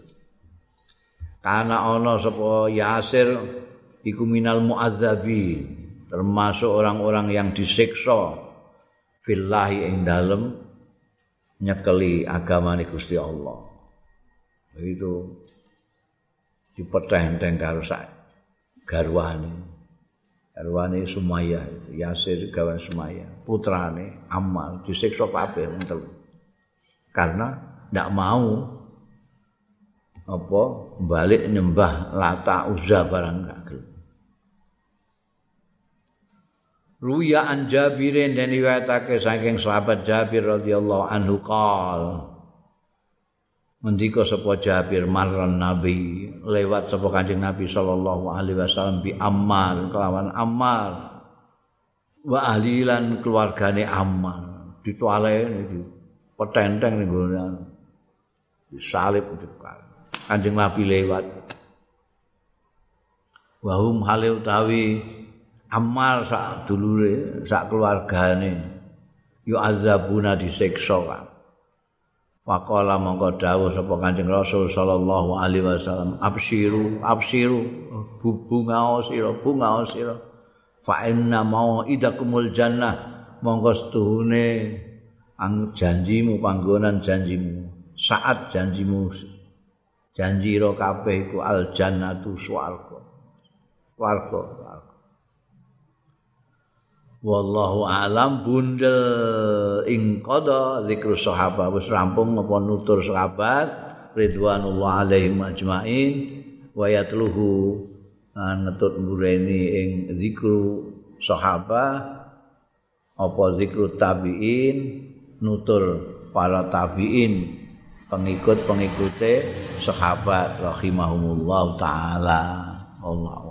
Karena ana sapa Yasir iku minal muadzabi termasuk orang-orang yang disiksa fillahi ing dalem nyekeli agama Gusti Allah. Itu dipetenteng karo sak garwane. Garwane Sumayyah, Yasir gawan Sumayyah, putrane Ammar disiksa kabeh telu. Karena ndak mau apa balik nyembah lata uzza barang gak Ruya an Jabirin dan riwayatake saking sahabat Jabir radhiyallahu anhu qal Mendika sapa Jabir marran Nabi lewat sapa Kanjeng Nabi sallallahu alaihi wasallam bi Ammar kelawan Ammar wa ahli lan keluargane Ammar dituale iki petenteng ning disalib Kanjeng Nabi lewat. Wahum hale utawi amal sak dulure sak keluargane. Yu azabuna disiksa Waqala mongko dawuh sapa Kanjeng Rasul sallallahu alaihi wasallam absiru absiru bunga sira bunga sira. Fa inna mau idakumul jannah. Mongko setuhune ang janjimu panggonan janjimu saat janjimu janji ro kabeh iku al jannatu swarga. Swarga wallahu alam bundel ing qada zikru sahabat. Wis rampung apa nutur sahabat ridwanullah alaihim ajmain. Wa yatluhu ngetut mbureni ing zikru sahabat apa zikru tabiin nutur para tabiin pengikut pengikute sahabat rahimahumullah taala. Allah